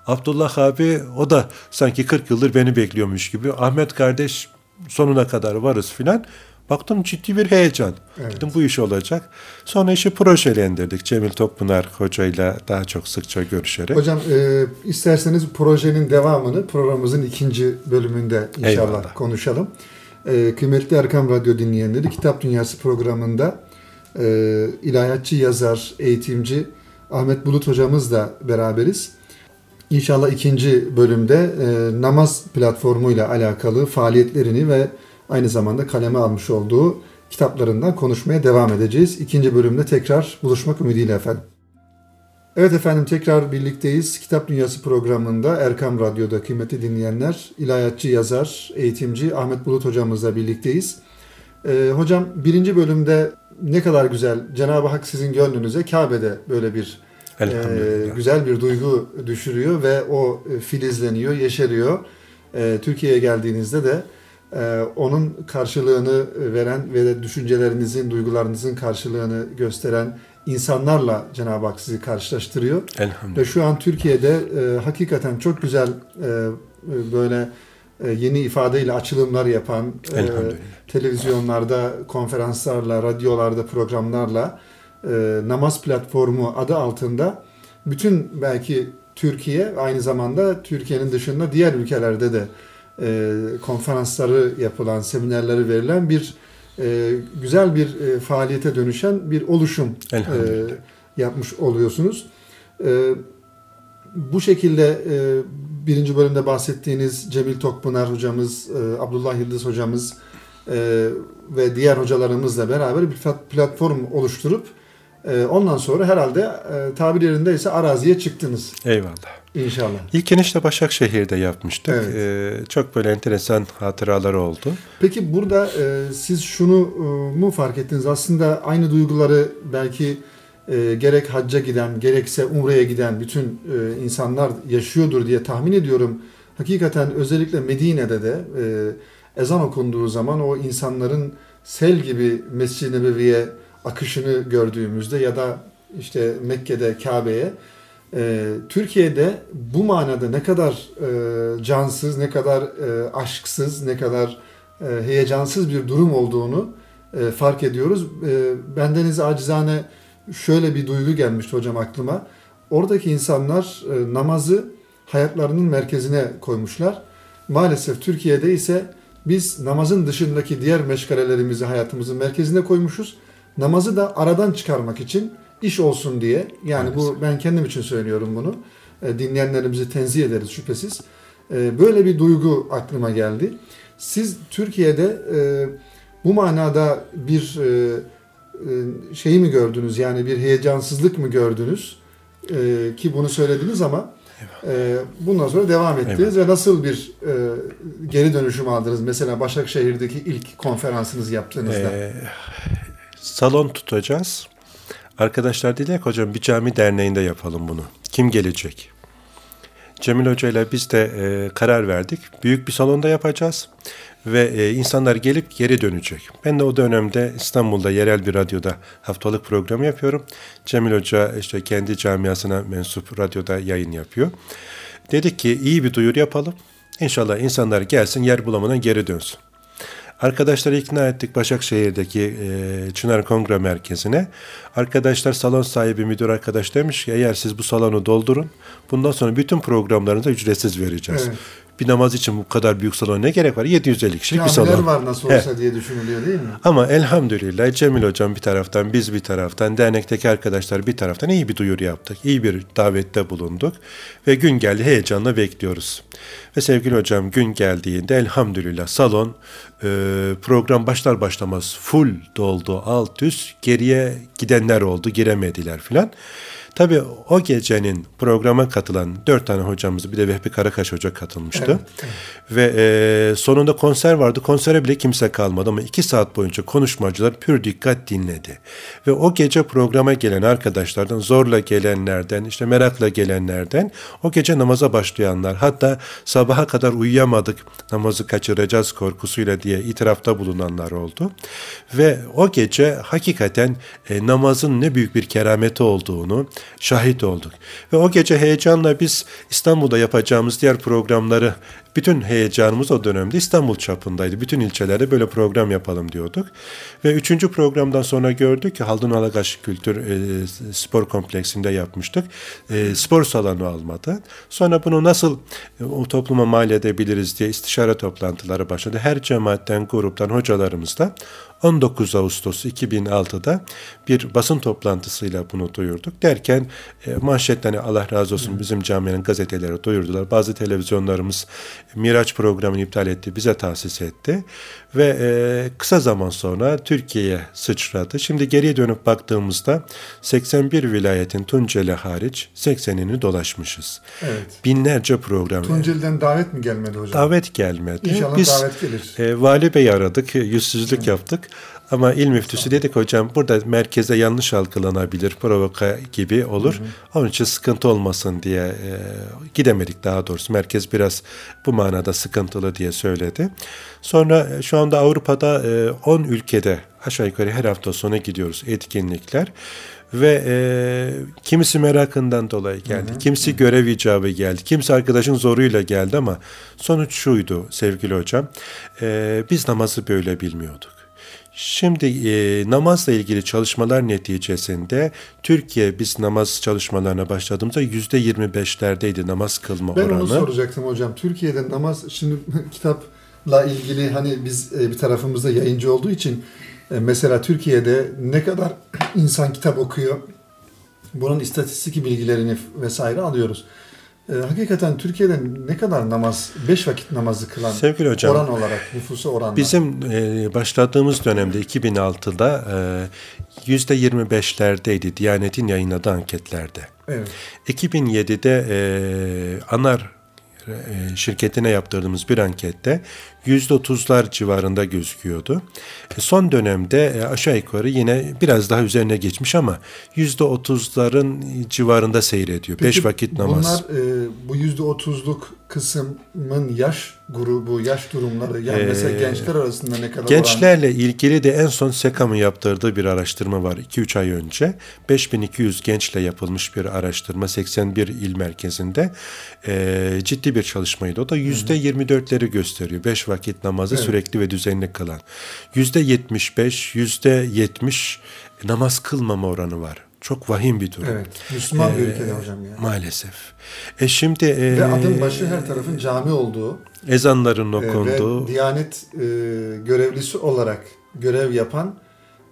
Abdullah abi o da sanki 40 yıldır beni bekliyormuş gibi. Ahmet kardeş sonuna kadar varız filan. Baktım ciddi bir heyecan. Evet. Dedim bu iş olacak. Sonra işi projelendirdik. Cemil Tokpınar hocayla daha çok sıkça görüşerek. Hocam e, isterseniz projenin devamını programımızın ikinci bölümünde inşallah Eyvallah. konuşalım. E, kıymetli Erkam Radyo dinleyenleri Kitap Dünyası programında e, ilahiyatçı, yazar, eğitimci Ahmet Bulut hocamızla beraberiz. İnşallah ikinci bölümde e, namaz platformuyla alakalı faaliyetlerini ve aynı zamanda kaleme almış olduğu kitaplarından konuşmaya devam edeceğiz. İkinci bölümde tekrar buluşmak ümidiyle efendim. Evet efendim tekrar birlikteyiz. Kitap Dünyası programında Erkam Radyo'da kıymetli dinleyenler, ilahiyatçı, yazar, eğitimci Ahmet Bulut hocamızla birlikteyiz. Ee, hocam birinci bölümde ne kadar güzel Cenab-ı Hak sizin gönlünüze Kabe'de böyle bir e, güzel bir duygu düşürüyor ve o e, filizleniyor, yeşeriyor. E, Türkiye'ye geldiğinizde de e, onun karşılığını veren ve de düşüncelerinizin, duygularınızın karşılığını gösteren insanlarla Cenab-ı Hak sizi karşılaştırıyor. Ve şu an Türkiye'de e, hakikaten çok güzel e, böyle e, yeni ifadeyle açılımlar yapan, e, televizyonlarda, konferanslarla, radyolarda, programlarla e, namaz platformu adı altında bütün belki Türkiye aynı zamanda Türkiye'nin dışında diğer ülkelerde de e, konferansları yapılan, seminerleri verilen bir e, güzel bir e, faaliyete dönüşen bir oluşum e, yapmış oluyorsunuz. E, bu şekilde e, birinci bölümde bahsettiğiniz Cemil Tokpınar hocamız, e, Abdullah Yıldız hocamız e, ve diğer hocalarımızla beraber bir platform oluşturup ondan sonra herhalde e, tabir yerindeyse araziye çıktınız. Eyvallah. İnşallah. İlk enişte Başakşehir'de yapmıştık. Evet. Ee, çok böyle enteresan hatıralar oldu. Peki burada e, siz şunu e, mu fark ettiniz? Aslında aynı duyguları belki e, gerek hacca giden gerekse umreye giden bütün e, insanlar yaşıyordur diye tahmin ediyorum. Hakikaten özellikle Medine'de de e, ezan okunduğu zaman o insanların sel gibi Mescid-i Nebevi'ye akışını gördüğümüzde ya da işte Mekke'de Kabe'ye e, Türkiye'de bu manada ne kadar e, cansız, ne kadar e, aşksız, ne kadar e, heyecansız bir durum olduğunu e, fark ediyoruz. E, bendeniz acizane şöyle bir duygu gelmişti hocam aklıma. Oradaki insanlar e, namazı hayatlarının merkezine koymuşlar. Maalesef Türkiye'de ise biz namazın dışındaki diğer meşgalelerimizi hayatımızın merkezine koymuşuz. Namazı da aradan çıkarmak için iş olsun diye. Yani bu ben kendim için söylüyorum bunu. E, dinleyenlerimizi tenzih ederiz şüphesiz. E, böyle bir duygu aklıma geldi. Siz Türkiye'de e, bu manada bir e, e, şeyi mi gördünüz? Yani bir heyecansızlık mı gördünüz? E, ki bunu söylediniz ama e, bundan sonra devam ettiniz ve nasıl bir e, geri dönüşüm aldınız? Mesela Başakşehir'deki ilk konferansınızı yaptığınızda. Ee, salon tutacağız. Arkadaşlar dediler ki hocam bir cami derneğinde yapalım bunu. Kim gelecek? Cemil Hoca ile biz de e, karar verdik. Büyük bir salonda yapacağız ve e, insanlar gelip geri dönecek. Ben de o dönemde İstanbul'da yerel bir radyoda haftalık programı yapıyorum. Cemil Hoca işte kendi camiasına mensup radyoda yayın yapıyor. Dedik ki iyi bir duyuru yapalım. İnşallah insanlar gelsin yer bulamadan geri dönsün. Arkadaşları ikna ettik Başakşehir'deki e, Çınar Kongre Merkezi'ne. Arkadaşlar salon sahibi müdür arkadaş demiş ki eğer siz bu salonu doldurun bundan sonra bütün programlarınızı ücretsiz vereceğiz. Evet bir namaz için bu kadar büyük salon ne gerek var? 750 kişilik bir salon. var nasıl olsa He. diye düşünülüyor değil mi? Ama elhamdülillah Cemil Hocam bir taraftan, biz bir taraftan, dernekteki arkadaşlar bir taraftan iyi bir duyuru yaptık. İyi bir davette bulunduk. Ve gün geldi heyecanla bekliyoruz. Ve sevgili hocam gün geldiğinde elhamdülillah salon e, program başlar başlamaz full doldu alt üst geriye gidenler oldu giremediler filan. Tabii o gecenin programa katılan dört tane hocamız bir de Vehbi Karakaş Hoca katılmıştı. Evet, evet. Ve e, sonunda konser vardı. Konsere bile kimse kalmadı ama iki saat boyunca konuşmacılar pür dikkat dinledi. Ve o gece programa gelen arkadaşlardan, zorla gelenlerden, işte merakla gelenlerden, o gece namaza başlayanlar, hatta sabaha kadar uyuyamadık, namazı kaçıracağız korkusuyla diye itirafta bulunanlar oldu. Ve o gece hakikaten e, namazın ne büyük bir kerameti olduğunu, şahit olduk. Ve o gece heyecanla biz İstanbul'da yapacağımız diğer programları bütün heyecanımız o dönemde İstanbul çapındaydı. Bütün ilçelerde böyle program yapalım diyorduk. Ve üçüncü programdan sonra gördük ki Haldun Alagaş Kültür e, Spor Kompleksinde yapmıştık. E, spor salonu almadı. Sonra bunu nasıl e, o topluma mal edebiliriz diye istişare toplantıları başladı. Her cemaatten, gruptan, hocalarımızla 19 Ağustos 2006'da bir basın toplantısıyla bunu duyurduk. Derken e, manşetten Allah razı olsun bizim camianın gazeteleri duyurdular. Bazı televizyonlarımız Miraç programını iptal etti, bize tahsis etti. Ve e, kısa zaman sonra Türkiye'ye sıçradı. Şimdi geriye dönüp baktığımızda 81 vilayetin Tunceli hariç 80'ini dolaşmışız. Evet. Binlerce program. Tunceli'den davet mi gelmedi hocam? Davet gelmedi. İnşallah Biz, davet gelir. E, Vali Bey aradık, yüzsüzlük evet. yaptık. Ama il müftüsü dedik hocam burada merkeze yanlış algılanabilir, provoka gibi olur. Hı hı. Onun için sıkıntı olmasın diye e, gidemedik daha doğrusu. Merkez biraz bu manada sıkıntılı diye söyledi. Sonra e, şu anda Avrupa'da 10 e, ülkede aşağı yukarı her hafta sonu gidiyoruz etkinlikler ve e, kimisi merakından dolayı geldi, hı hı. kimisi görev icabı geldi, kimisi arkadaşın zoruyla geldi ama sonuç şuydu sevgili hocam, e, biz namazı böyle bilmiyorduk. Şimdi e, namazla ilgili çalışmalar neticesinde Türkiye biz namaz çalışmalarına başladığımızda yüzde yirmi beşlerdeydi namaz kılma ben oranı. Ben onu soracaktım hocam. Türkiye'de namaz şimdi kitapla ilgili hani biz e, bir tarafımızda yayıncı olduğu için e, mesela Türkiye'de ne kadar insan kitap okuyor bunun istatistik bilgilerini vesaire alıyoruz. E, hakikaten Türkiye'de ne kadar namaz, beş vakit namazı kılan Sevgili hocam, oran olarak, nüfusu oranla? Bizim e, başladığımız dönemde 2006'da e, %25'lerdeydi Diyanet'in yayınladığı anketlerde. Evet. 2007'de e, ANAR e, şirketine yaptırdığımız bir ankette %30'lar civarında gözüküyordu. E, son dönemde e, aşağı yukarı yine biraz daha üzerine geçmiş ama %30'ların civarında seyrediyor. Peki, Beş vakit namaz. Bunlar e, bu %30'luk kısmın yaş grubu, yaş durumları yani ee, mesela gençler arasında ne kadar Gençlerle oran? ilgili de en son SEKAM'ın yaptırdığı bir araştırma var 2-3 ay önce. 5200 gençle yapılmış bir araştırma 81 il merkezinde. E, ciddi bir çalışmaydı. O da %24'leri gösteriyor. 5 vakit namazı evet. sürekli ve düzenli kılan. %75, %70 namaz kılmama oranı var. Çok vahim bir durum. Evet. Müslüman ee, bir ülkede hocam ya. Maalesef. E şimdi e, ve adım başı her tarafın cami olduğu, ezanların okunduğu e, ve Diyanet e, görevlisi olarak görev yapan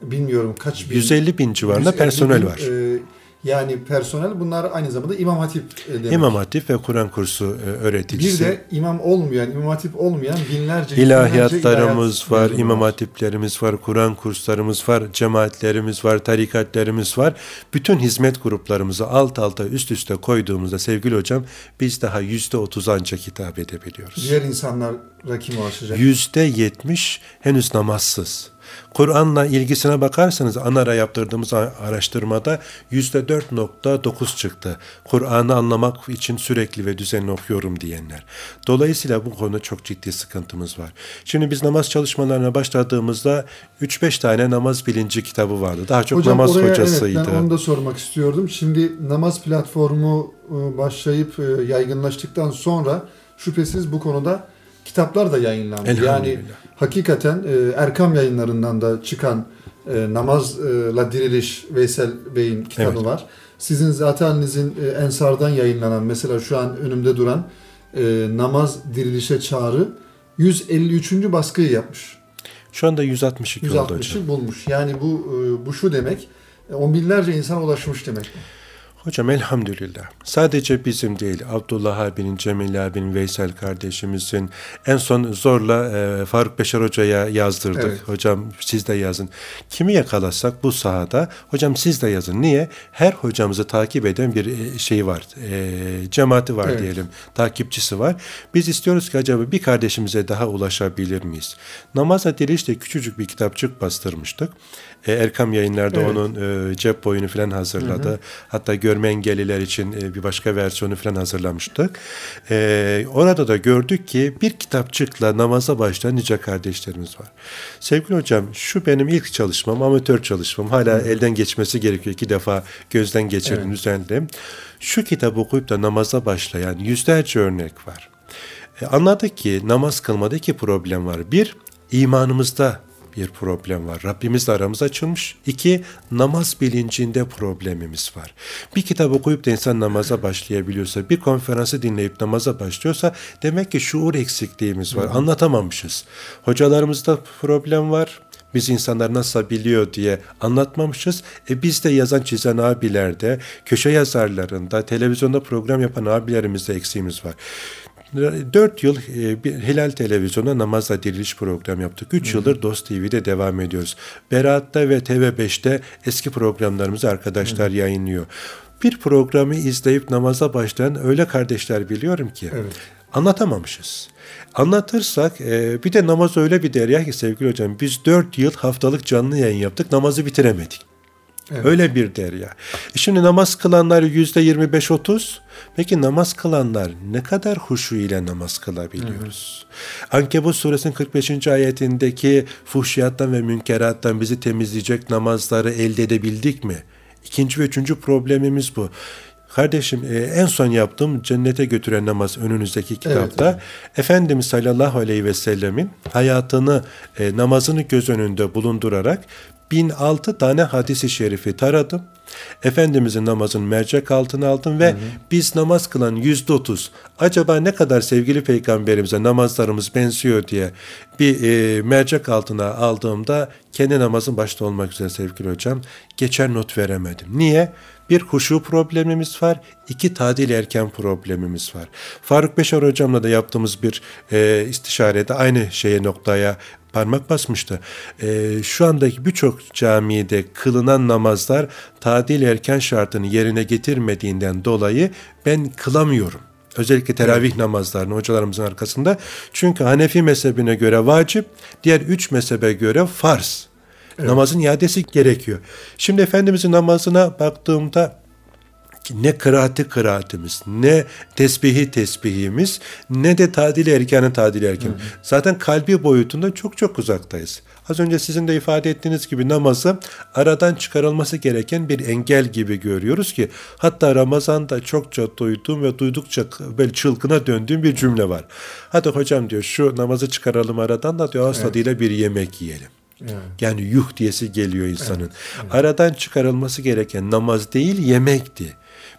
bilmiyorum kaç bin 150 bin civarında 150 personel bin, var. E, yani personel bunlar aynı zamanda İmam Hatip e, demek. İmam Hatip ve Kur'an kursu e, öğreticisi. Bir de imam olmayan, İmam Hatip olmayan binlerce ilahiyatlarımız binlerce var, İmam Hatiplerimiz var, Kur'an kurslarımız var, cemaatlerimiz var, tarikatlerimiz var. Bütün hizmet gruplarımızı alt alta üst üste koyduğumuzda sevgili hocam biz daha yüzde otuz ancak hitap edebiliyoruz. Diğer insanlar kim ulaşacak? Yüzde yetmiş henüz namazsız. Kur'an'la ilgisine bakarsanız ANAR'a yaptırdığımız araştırmada %4.9 çıktı. Kur'an'ı anlamak için sürekli ve düzenli okuyorum diyenler. Dolayısıyla bu konuda çok ciddi sıkıntımız var. Şimdi biz namaz çalışmalarına başladığımızda 3-5 tane namaz bilinci kitabı vardı. Daha çok Hocam, namaz oraya, hocasıydı. Evet, ben onu da sormak istiyordum. Şimdi namaz platformu ıı, başlayıp ıı, yaygınlaştıktan sonra şüphesiz bu konuda kitaplar da yayınlandı. Yani hakikaten e, Erkam yayınlarından da çıkan e, Namazla Diriliş Veysel Bey'in kitabı evet. var. Sizin zateninizin e, Ensar'dan yayınlanan mesela şu an önümde duran e, Namaz Dirilişe Çağrı 153. baskıyı yapmış. Şu anda 162 160'ı oldu hocam. bulmuş. Yani bu e, bu şu demek on binlerce insan ulaşmış demek. Hocam elhamdülillah. Sadece bizim değil, Abdullah abinin, Cemil abinin, Veysel kardeşimizin en son zorla e, Faruk Beşer Hoca'ya yazdırdık. Evet. Hocam siz de yazın. Kimi yakalasak bu sahada, hocam siz de yazın. Niye? Her hocamızı takip eden bir e, şey var, e, cemaati var evet. diyelim, takipçisi var. Biz istiyoruz ki acaba bir kardeşimize daha ulaşabilir miyiz? Namaza Diriş'te küçücük bir kitapçık bastırmıştık. E, Erkam yayınlarda evet. onun e, cep boyunu falan hazırladı. Hı hı. Hatta gör görme engelliler için e, bir başka versiyonu falan hazırlamıştık. E, orada da gördük ki bir kitapçıkla namaza başlayan nice kardeşlerimiz var. Sevgili hocam şu benim ilk çalışmam, amatör çalışmam. Hala hmm. elden geçmesi gerekiyor. İki defa gözden geçirdim, evet. düzenledim. Şu kitabı okuyup da namaza başlayan yüzlerce örnek var. E, anladık ki namaz kılmada iki problem var. Bir, imanımızda bir problem var. Rabbimizle aramız açılmış. İki, namaz bilincinde problemimiz var. Bir kitap okuyup da insan namaza başlayabiliyorsa, bir konferansı dinleyip namaza başlıyorsa demek ki şuur eksikliğimiz var. Anlatamamışız. Hocalarımızda problem var. Biz insanlar nasıl biliyor diye anlatmamışız. E biz de yazan çizen abilerde, köşe yazarlarında, televizyonda program yapan abilerimizde eksiğimiz var. Dört yıl e, bir Hilal Televizyon'da namazla diriliş program yaptık. Üç yıldır Dost TV'de devam ediyoruz. Berat'ta ve TV5'te eski programlarımızı arkadaşlar Hı. yayınlıyor. Bir programı izleyip namaza başlayan öyle kardeşler biliyorum ki evet. anlatamamışız. Anlatırsak e, bir de namaz öyle bir derya ki sevgili hocam biz dört yıl haftalık canlı yayın yaptık namazı bitiremedik. Evet. Öyle bir derya. E şimdi namaz kılanlar yüzde 25-30. Peki namaz kılanlar ne kadar huşu ile namaz kılabiliyoruz? Hı. Ankebut suresinin 45. ayetindeki fuhşiyattan ve münkerattan bizi temizleyecek namazları elde edebildik mi? İkinci ve üçüncü problemimiz bu. Kardeşim e, en son yaptığım cennete götüren namaz önünüzdeki kitapta evet, evet. Efendimiz sallallahu aleyhi ve sellemin hayatını e, namazını göz önünde bulundurarak 1006 tane hadisi şerifi taradım. Efendimizin namazını mercek altına aldım ve hı hı. biz namaz kılan yüzde otuz acaba ne kadar sevgili peygamberimize namazlarımız benziyor diye bir e, mercek altına aldığımda kendi namazın başta olmak üzere sevgili hocam geçer not veremedim. Niye? Bir huşu problemimiz var, iki tadil erken problemimiz var. Faruk Beşar hocamla da yaptığımız bir e, istişarede aynı şeye noktaya parmak basmıştı. E, şu andaki birçok camide kılınan namazlar tadil erken şartını yerine getirmediğinden dolayı ben kılamıyorum. Özellikle teravih evet. namazlarını hocalarımızın arkasında. Çünkü Hanefi mezhebine göre vacip, diğer üç mezhebe göre farz. Evet. Namazın iadesi gerekiyor. Şimdi Efendimizin namazına baktığımda ne kıraati kıraatimiz, ne tesbihi tesbihimiz, ne de tadil erkanı tadil erkanı. Zaten kalbi boyutunda çok çok uzaktayız. Az önce sizin de ifade ettiğiniz gibi namazı aradan çıkarılması gereken bir engel gibi görüyoruz ki hatta Ramazan'da çokça duyduğum ve duydukça böyle çılgına döndüğüm bir cümle var. Hadi hocam diyor şu namazı çıkaralım aradan da diyor asla evet. bir yemek yiyelim. Evet. Yani yuh diyesi geliyor insanın. Evet, evet. Aradan çıkarılması gereken namaz değil yemekti.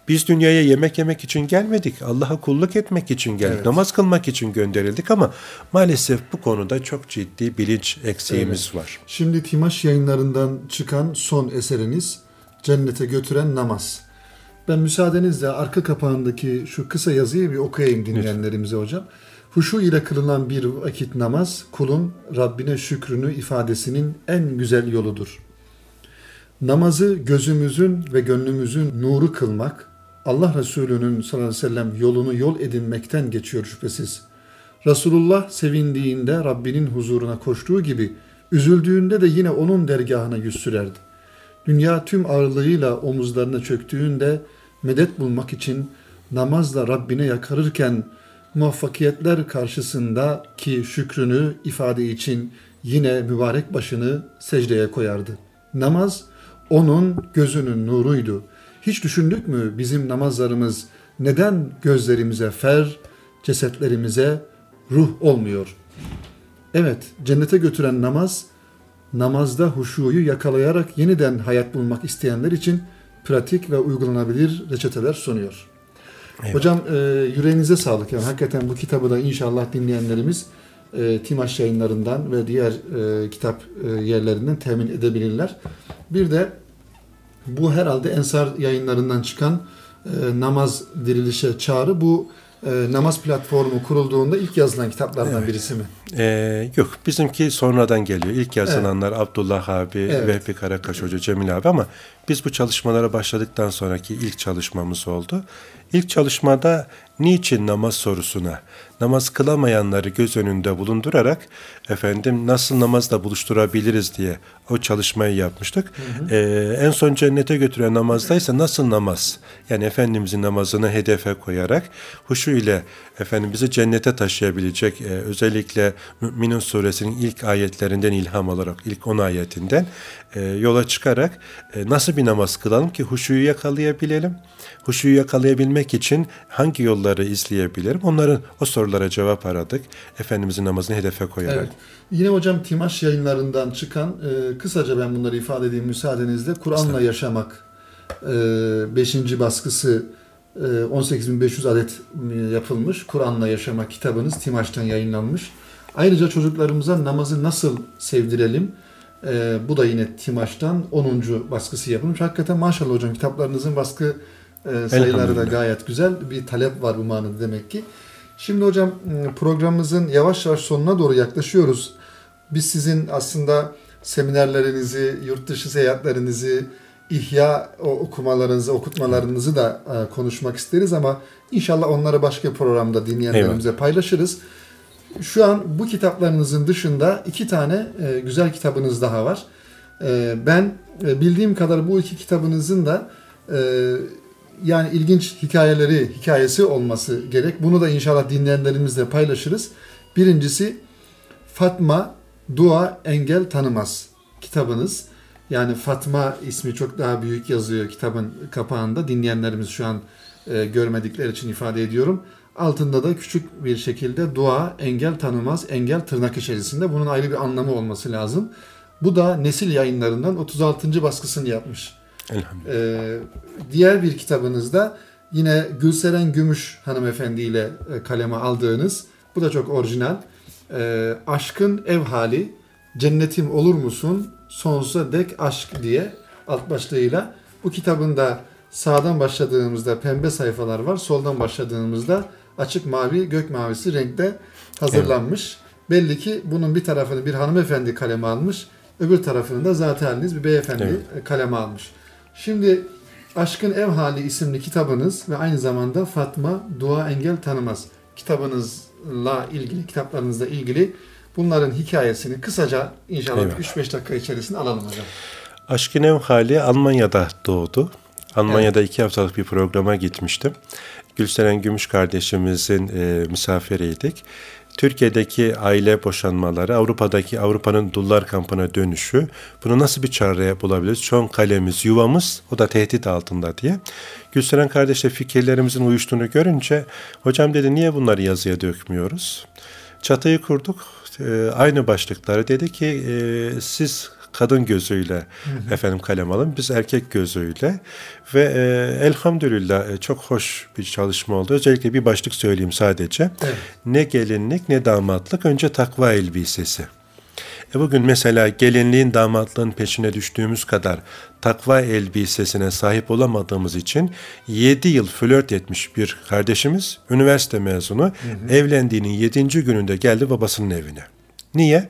Biz dünyaya yemek yemek için gelmedik. Allah'a kulluk etmek için geldik. Evet. Namaz kılmak için gönderildik ama maalesef bu konuda çok ciddi bilinç eksiğimiz evet. var. Şimdi Timaş yayınlarından çıkan son eseriniz Cennete Götüren Namaz. Ben müsaadenizle arka kapağındaki şu kısa yazıyı bir okuyayım dinleyenlerimize hocam. Huşu ile kılınan bir vakit namaz kulun Rabbine şükrünü ifadesinin en güzel yoludur. Namazı gözümüzün ve gönlümüzün nuru kılmak, Allah Resulü'nün sallallahu aleyhi ve sellem yolunu yol edinmekten geçiyor şüphesiz. Resulullah sevindiğinde Rabbinin huzuruna koştuğu gibi üzüldüğünde de yine onun dergahına yüz sürerdi. Dünya tüm ağırlığıyla omuzlarına çöktüğünde medet bulmak için namazla Rabbine yakarırken muvaffakiyetler karşısında ki şükrünü ifade için yine mübarek başını secdeye koyardı. Namaz onun gözünün nuruydu. Hiç düşündük mü bizim namazlarımız neden gözlerimize fer, cesetlerimize ruh olmuyor? Evet, cennete götüren namaz, namazda huşuyu yakalayarak yeniden hayat bulmak isteyenler için pratik ve uygulanabilir reçeteler sunuyor. Eyvallah. Hocam e, yüreğinize sağlık. Yani hakikaten bu kitabı da inşallah dinleyenlerimiz e, Timaş yayınlarından ve diğer e, kitap e, yerlerinden temin edebilirler. Bir de bu herhalde Ensar yayınlarından çıkan e, namaz dirilişe çağrı bu e, namaz platformu kurulduğunda ilk yazılan kitaplardan evet. birisi mi? Ee, yok bizimki sonradan geliyor. İlk yazılanlar evet. Abdullah abi, evet. Vehbi Karakaş Hoca, Cemil abi ama Biz bu çalışmalara başladıktan sonraki ilk çalışmamız oldu. İlk çalışmada niçin namaz sorusuna, namaz kılamayanları göz önünde bulundurarak efendim nasıl namazla buluşturabiliriz diye o çalışmayı yapmıştık. Hı hı. Ee, en son cennete götüren namazdaysa nasıl namaz? Yani Efendimizin namazını hedefe koyarak huşu ile efendim bizi cennete taşıyabilecek e, özellikle Mü'minin suresinin ilk ayetlerinden ilham olarak ilk 10 ayetinden e, yola çıkarak e, nasıl bir namaz kılalım ki huşuyu yakalayabilelim. Huşuyu yakalayabilmek için hangi yolları izleyebilirim? Onların o sorulara cevap aradık. Efendimizin namazını hedefe koyarak. Evet. Yine hocam Timaş yayınlarından çıkan e, kısaca ben bunları ifade edeyim müsaadenizle. Kur'an'la Yaşamak 5. E, baskısı 18.500 e, adet e, yapılmış. Kur'an'la Yaşamak kitabınız Timaş'tan yayınlanmış. Ayrıca çocuklarımıza namazı nasıl sevdirelim? E, bu da yine Timaş'tan 10. baskısı yapılmış. Hakikaten maşallah hocam kitaplarınızın baskı e, sayıları da gayet güzel. Bir talep var bu manada demek ki. Şimdi hocam programımızın yavaş yavaş sonuna doğru yaklaşıyoruz. Biz sizin aslında seminerlerinizi, yurt dışı seyahatlerinizi, ihya okumalarınızı, okutmalarınızı da e, konuşmak isteriz ama inşallah onları başka programda dinleyenlerimize Eyvallah. paylaşırız. Şu an bu kitaplarınızın dışında iki tane e, güzel kitabınız daha var. E, ben bildiğim kadar bu iki kitabınızın da yani ilginç hikayeleri, hikayesi olması gerek. Bunu da inşallah dinleyenlerimizle paylaşırız. Birincisi Fatma Dua Engel Tanımaz kitabınız. Yani Fatma ismi çok daha büyük yazıyor kitabın kapağında. Dinleyenlerimiz şu an e, görmedikleri için ifade ediyorum. Altında da küçük bir şekilde dua engel tanımaz, engel tırnak içerisinde. Bunun ayrı bir anlamı olması lazım. Bu da Nesil yayınlarından 36. baskısını yapmış. Elhamdülillah. Ee, diğer bir kitabınızda yine Gülseren Gümüş hanımefendi ile e, kaleme aldığınız, bu da çok orijinal. Ee, Aşkın Ev Hali, Cennetim Olur Musun, Sonsuza Dek Aşk diye alt başlığıyla. Bu kitabın da sağdan başladığımızda pembe sayfalar var, soldan başladığımızda açık mavi, gök mavisi renkte hazırlanmış. Evet. Belli ki bunun bir tarafını bir hanımefendi kaleme almış, öbür tarafını da zaten haliniz bir beyefendi evet. kaleme almış. Şimdi Aşkın Ev Hali isimli kitabınız ve aynı zamanda Fatma Dua Engel Tanımaz kitabınızla ilgili, kitaplarınızla ilgili bunların hikayesini kısaca inşallah 3-5 dakika içerisinde alalım hocam. Aşkın Ev Hali Almanya'da doğdu. Almanya'da evet. iki haftalık bir programa gitmiştim. Gülseren Gümüş kardeşimizin e, misafiriydik. Türkiye'deki aile boşanmaları, Avrupa'daki Avrupa'nın dullar kampına dönüşü, bunu nasıl bir çare bulabiliriz? Son kalemiz, yuvamız, o da tehdit altında diye. Gülseren kardeşle fikirlerimizin uyuştuğunu görünce, hocam dedi niye bunları yazıya dökmüyoruz? Çatıyı kurduk, e, aynı başlıkları dedi ki e, siz kadın gözüyle hı hı. efendim kalem alın. Biz erkek gözüyle ve e, elhamdülillah e, çok hoş bir çalışma oldu. Özellikle bir başlık söyleyeyim sadece. Evet. Ne gelinlik ne damatlık önce takva elbisesi. E bugün mesela gelinliğin damatlığın peşine düştüğümüz kadar takva elbisesine sahip olamadığımız için 7 yıl flört etmiş bir kardeşimiz, üniversite mezunu, hı hı. evlendiğinin 7. gününde geldi babasının evine. Niye?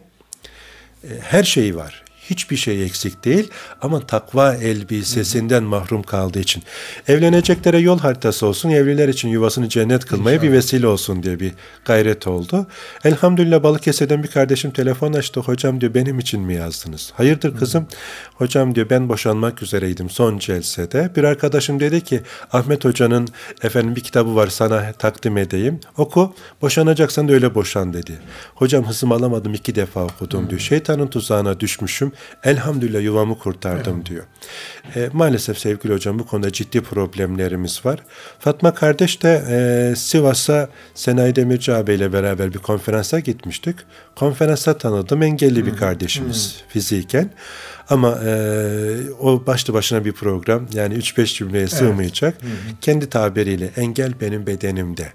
E, her şeyi var hiçbir şey eksik değil ama takva elbisesinden mahrum kaldığı için. Evleneceklere yol haritası olsun, evliler için yuvasını cennet kılmaya İnşallah. bir vesile olsun diye bir gayret oldu. Elhamdülillah Balıkesir'den bir kardeşim telefon açtı. Hocam diyor benim için mi yazdınız? Hayırdır kızım? Hı. Hocam diyor ben boşanmak üzereydim son celsede. Bir arkadaşım dedi ki Ahmet Hoca'nın efendim bir kitabı var sana takdim edeyim. Oku. Boşanacaksan da öyle boşan dedi. Hocam hızım alamadım iki defa okudum Hı. diyor. Şeytanın tuzağına düşmüşüm. Elhamdülillah yuvamı kurtardım evet. diyor. E, maalesef sevgili hocam bu konuda ciddi problemlerimiz var. Fatma kardeş de e, Sivas'a Senayi Demirci abiyle beraber bir konferansa gitmiştik. Konferansa tanıdım engelli bir kardeşimiz hmm. fiziken. Ama e, o başlı başına bir program yani 3-5 cümleye evet. sığmayacak. Hı Kendi tabiriyle engel benim bedenimde,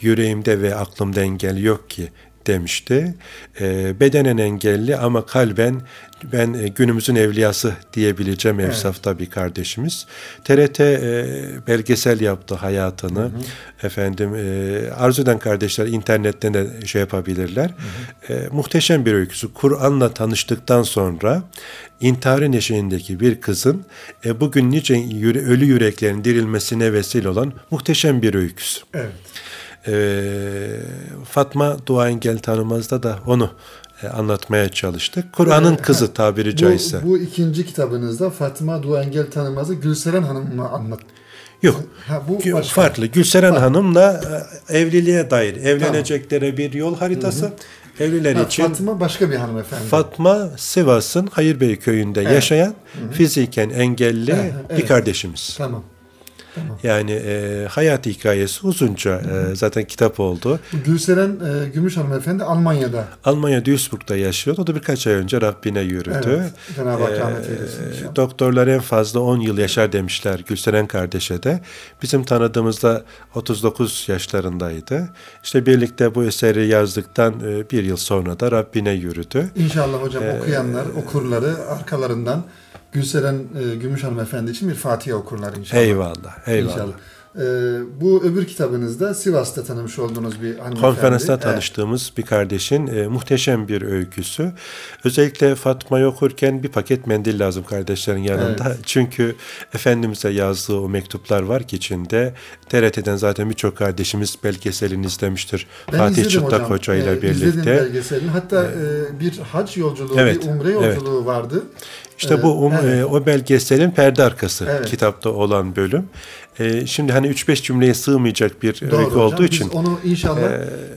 yüreğimde ve aklımda engel yok ki demişti. E, bedenen engelli ama kalben ben e, günümüzün evliyası diyebileceğim evet. Efsaf'ta bir kardeşimiz. TRT e, belgesel yaptı hayatını. Hı hı. Efendim e, arzu eden kardeşler internetten de şey yapabilirler. Hı hı. E, muhteşem bir öyküsü. Kur'an'la tanıştıktan sonra intiharın eşiğindeki bir kızın e, bugün nice yüre, ölü yüreklerin dirilmesine vesile olan muhteşem bir öyküsü. Evet. E, Fatma Dua Engel Tanımaz'da da onu e, anlatmaya çalıştık. Kur'an'ın kızı tabiri caizse. Bu, bu ikinci kitabınızda Fatma Dua Engel Tanımaz'ı Gülseren Hanım'la anlat. Yok. Ha, bu başka. farklı. Gülseren farklı. Hanım'la e, evliliğe dair evleneceklere tamam. bir yol haritası. Hı hı. Evliler ha, için Fatma başka bir hanımefendi. Fatma Sivas'ın Hayırbey köyünde evet. yaşayan hı hı. fiziken engelli evet, evet. bir kardeşimiz. Tamam. Tamam. Yani e, hayat hikayesi uzunca e, zaten kitap oldu. Gülseren e, Gümüş hanımefendi Almanya'da. Almanya Duisburg'da yaşıyordu. O da birkaç ay önce Rabbine yürüdü. Evet. Cenab-ı Hak rahmet eylesin. E, doktorlar en fazla 10 yıl yaşar demişler Gülseren kardeşe de. Bizim tanıdığımızda 39 yaşlarındaydı. İşte birlikte bu eseri yazdıktan e, bir yıl sonra da Rabbine yürüdü. İnşallah hocam ee, okuyanlar, okurları arkalarından Gülseren e, Gümüş Hanımefendi için bir Fatiha okurlar inşallah. Eyvallah, eyvallah. İnşallah. Ee, bu öbür kitabınızda Sivas'ta tanımış olduğunuz bir hanımefendi. Konferansta tanıştığımız bir kardeşin e, muhteşem bir öyküsü. Özellikle Fatma'yı okurken bir paket mendil lazım kardeşlerin yanında. Evet. Çünkü Efendimiz'e yazdığı o mektuplar var ki içinde. TRT'den zaten birçok kardeşimiz belgeselini izlemiştir. Ben Fatih Çıtlak Hoca ile ee, birlikte. İzledim belgeselini. Hatta ee, bir hac yolculuğu, evet, bir umre yolculuğu evet. vardı. İşte bu um, evet. e, o belgeselin perde arkası evet. kitapta olan bölüm. E, şimdi hani 3-5 cümleye sığmayacak bir Doğru öykü hocam. olduğu için. Biz onu inşallah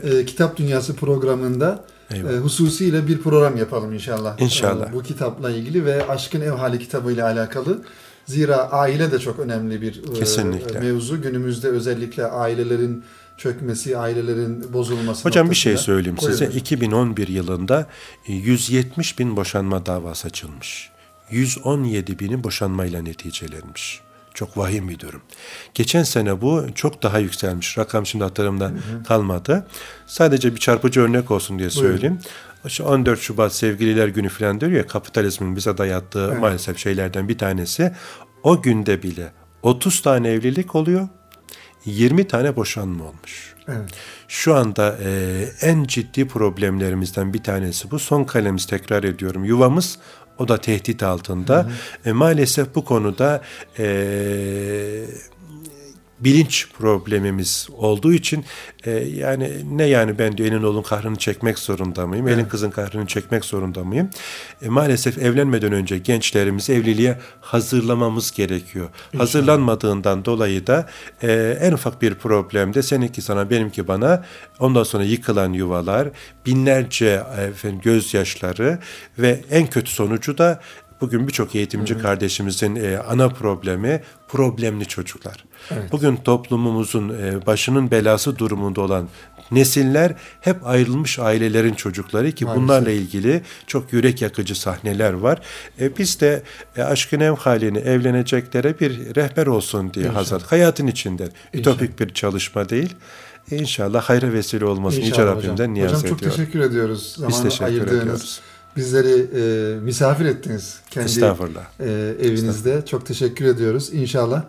e, e, Kitap Dünyası programında e, hususiyle bir program yapalım inşallah. İnşallah. E, bu kitapla ilgili ve Aşkın Ev Hali kitabı ile alakalı. Zira aile de çok önemli bir e, Kesinlikle. mevzu. Günümüzde özellikle ailelerin çökmesi, ailelerin bozulması. Hocam bir şey söyleyeyim size. 2011 yılında 170 e, bin boşanma davası açılmış. 117 bini boşanmayla neticelenmiş. Çok vahim bir durum. Geçen sene bu çok daha yükselmiş. Rakam şimdi hatırımda hı hı. kalmadı. Sadece bir çarpıcı örnek olsun diye söyleyeyim. İşte 14 Şubat Sevgililer Günü falan diyor ya kapitalizmin bize dayattığı evet. maalesef şeylerden bir tanesi. O günde bile 30 tane evlilik oluyor. 20 tane boşanma olmuş. Evet. Şu anda e, en ciddi problemlerimizden bir tanesi bu. Son kalemiz tekrar ediyorum. Yuvamız o da tehdit altında. Hı hı. E, maalesef bu konuda e, bilinç problemimiz olduğu için e, yani ne yani ben diyor elin oğlun kahrını çekmek zorunda mıyım? Evet. Elin kızın kahrını çekmek zorunda mıyım? E, maalesef evlenmeden önce gençlerimizi evliliğe hazırlamamız gerekiyor. İnşallah. Hazırlanmadığından dolayı da e, en ufak bir problemde seninki sana benimki bana ondan sonra yıkılan yuvalar, binlerce efendim, gözyaşları ve en kötü sonucu da Bugün birçok eğitimci hı hı. kardeşimizin e, ana problemi problemli çocuklar. Evet. Bugün toplumumuzun e, başının belası durumunda olan nesiller hep ayrılmış ailelerin çocukları ki Maalesef. bunlarla ilgili çok yürek yakıcı sahneler var. E, biz de e, aşkın ev halini evleneceklere bir rehber olsun diye İnşallah. Hazret. Hayatın içinde. Ütopik bir çalışma değil. İnşallah hayra vesile olmasın. Yüce Rabbimden niyaz ediyorum. Hocam çok teşekkür ediyoruz. Zaman Biz teşekkür ayırdığınız. ediyoruz bizleri e, misafir ettiniz kendi Estağfurullah. E, evinizde. Estağfurullah. Çok teşekkür ediyoruz. İnşallah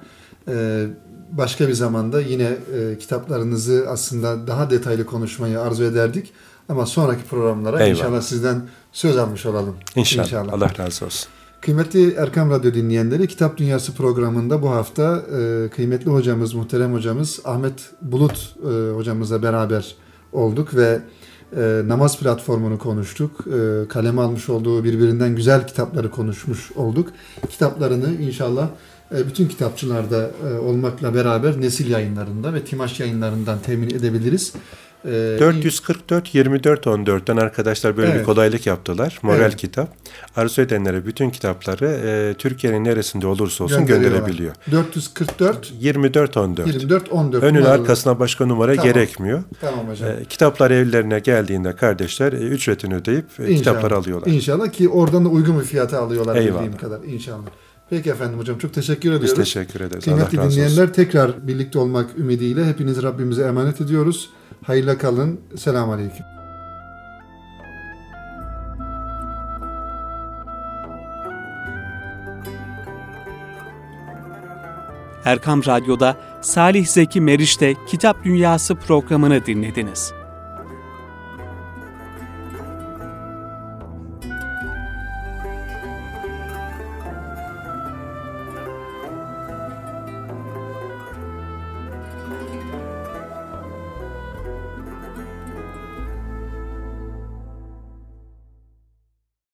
e, başka bir zamanda yine e, kitaplarınızı aslında daha detaylı konuşmayı arzu ederdik. Ama sonraki programlara Eyvallah. inşallah sizden söz almış olalım. İnşallah. inşallah. Allah razı olsun. Kıymetli Erkam Radyo dinleyenleri Kitap Dünyası programında bu hafta e, kıymetli hocamız, muhterem hocamız Ahmet Bulut e, hocamızla beraber olduk ve e, namaz platformunu konuştuk. E, kaleme almış olduğu birbirinden güzel kitapları konuşmuş olduk. Kitaplarını inşallah bütün kitapçılarda e, olmakla beraber nesil yayınlarında ve Timaş yayınlarından temin edebiliriz. 444 24 14'ten arkadaşlar böyle evet. bir kolaylık yaptılar. Moral evet. kitap. Arzu edenlere bütün kitapları e, Türkiye'nin neresinde olursa olsun gönderebiliyor. 444 24 14. 24 14. Önün numaralı. arkasına başka numara tamam. gerekmiyor. Tamam hocam. E, kitaplar evlerine geldiğinde kardeşler e, ücretini ödeyip e, kitapları alıyorlar. İnşallah ki oradan da uygun bir fiyata alıyorlar Eyvallah. bildiğim kadar inşallah. Peki efendim hocam çok teşekkür ediyoruz. Biz teşekkür ederiz. Kıymetli Allah dinleyenler olsun. tekrar birlikte olmak ümidiyle hepiniz Rabbimize emanet ediyoruz. Hayırla kalın. Selamun Aleyküm. Erkam Radyo'da Salih Zeki Meriç'te Kitap Dünyası programını dinlediniz.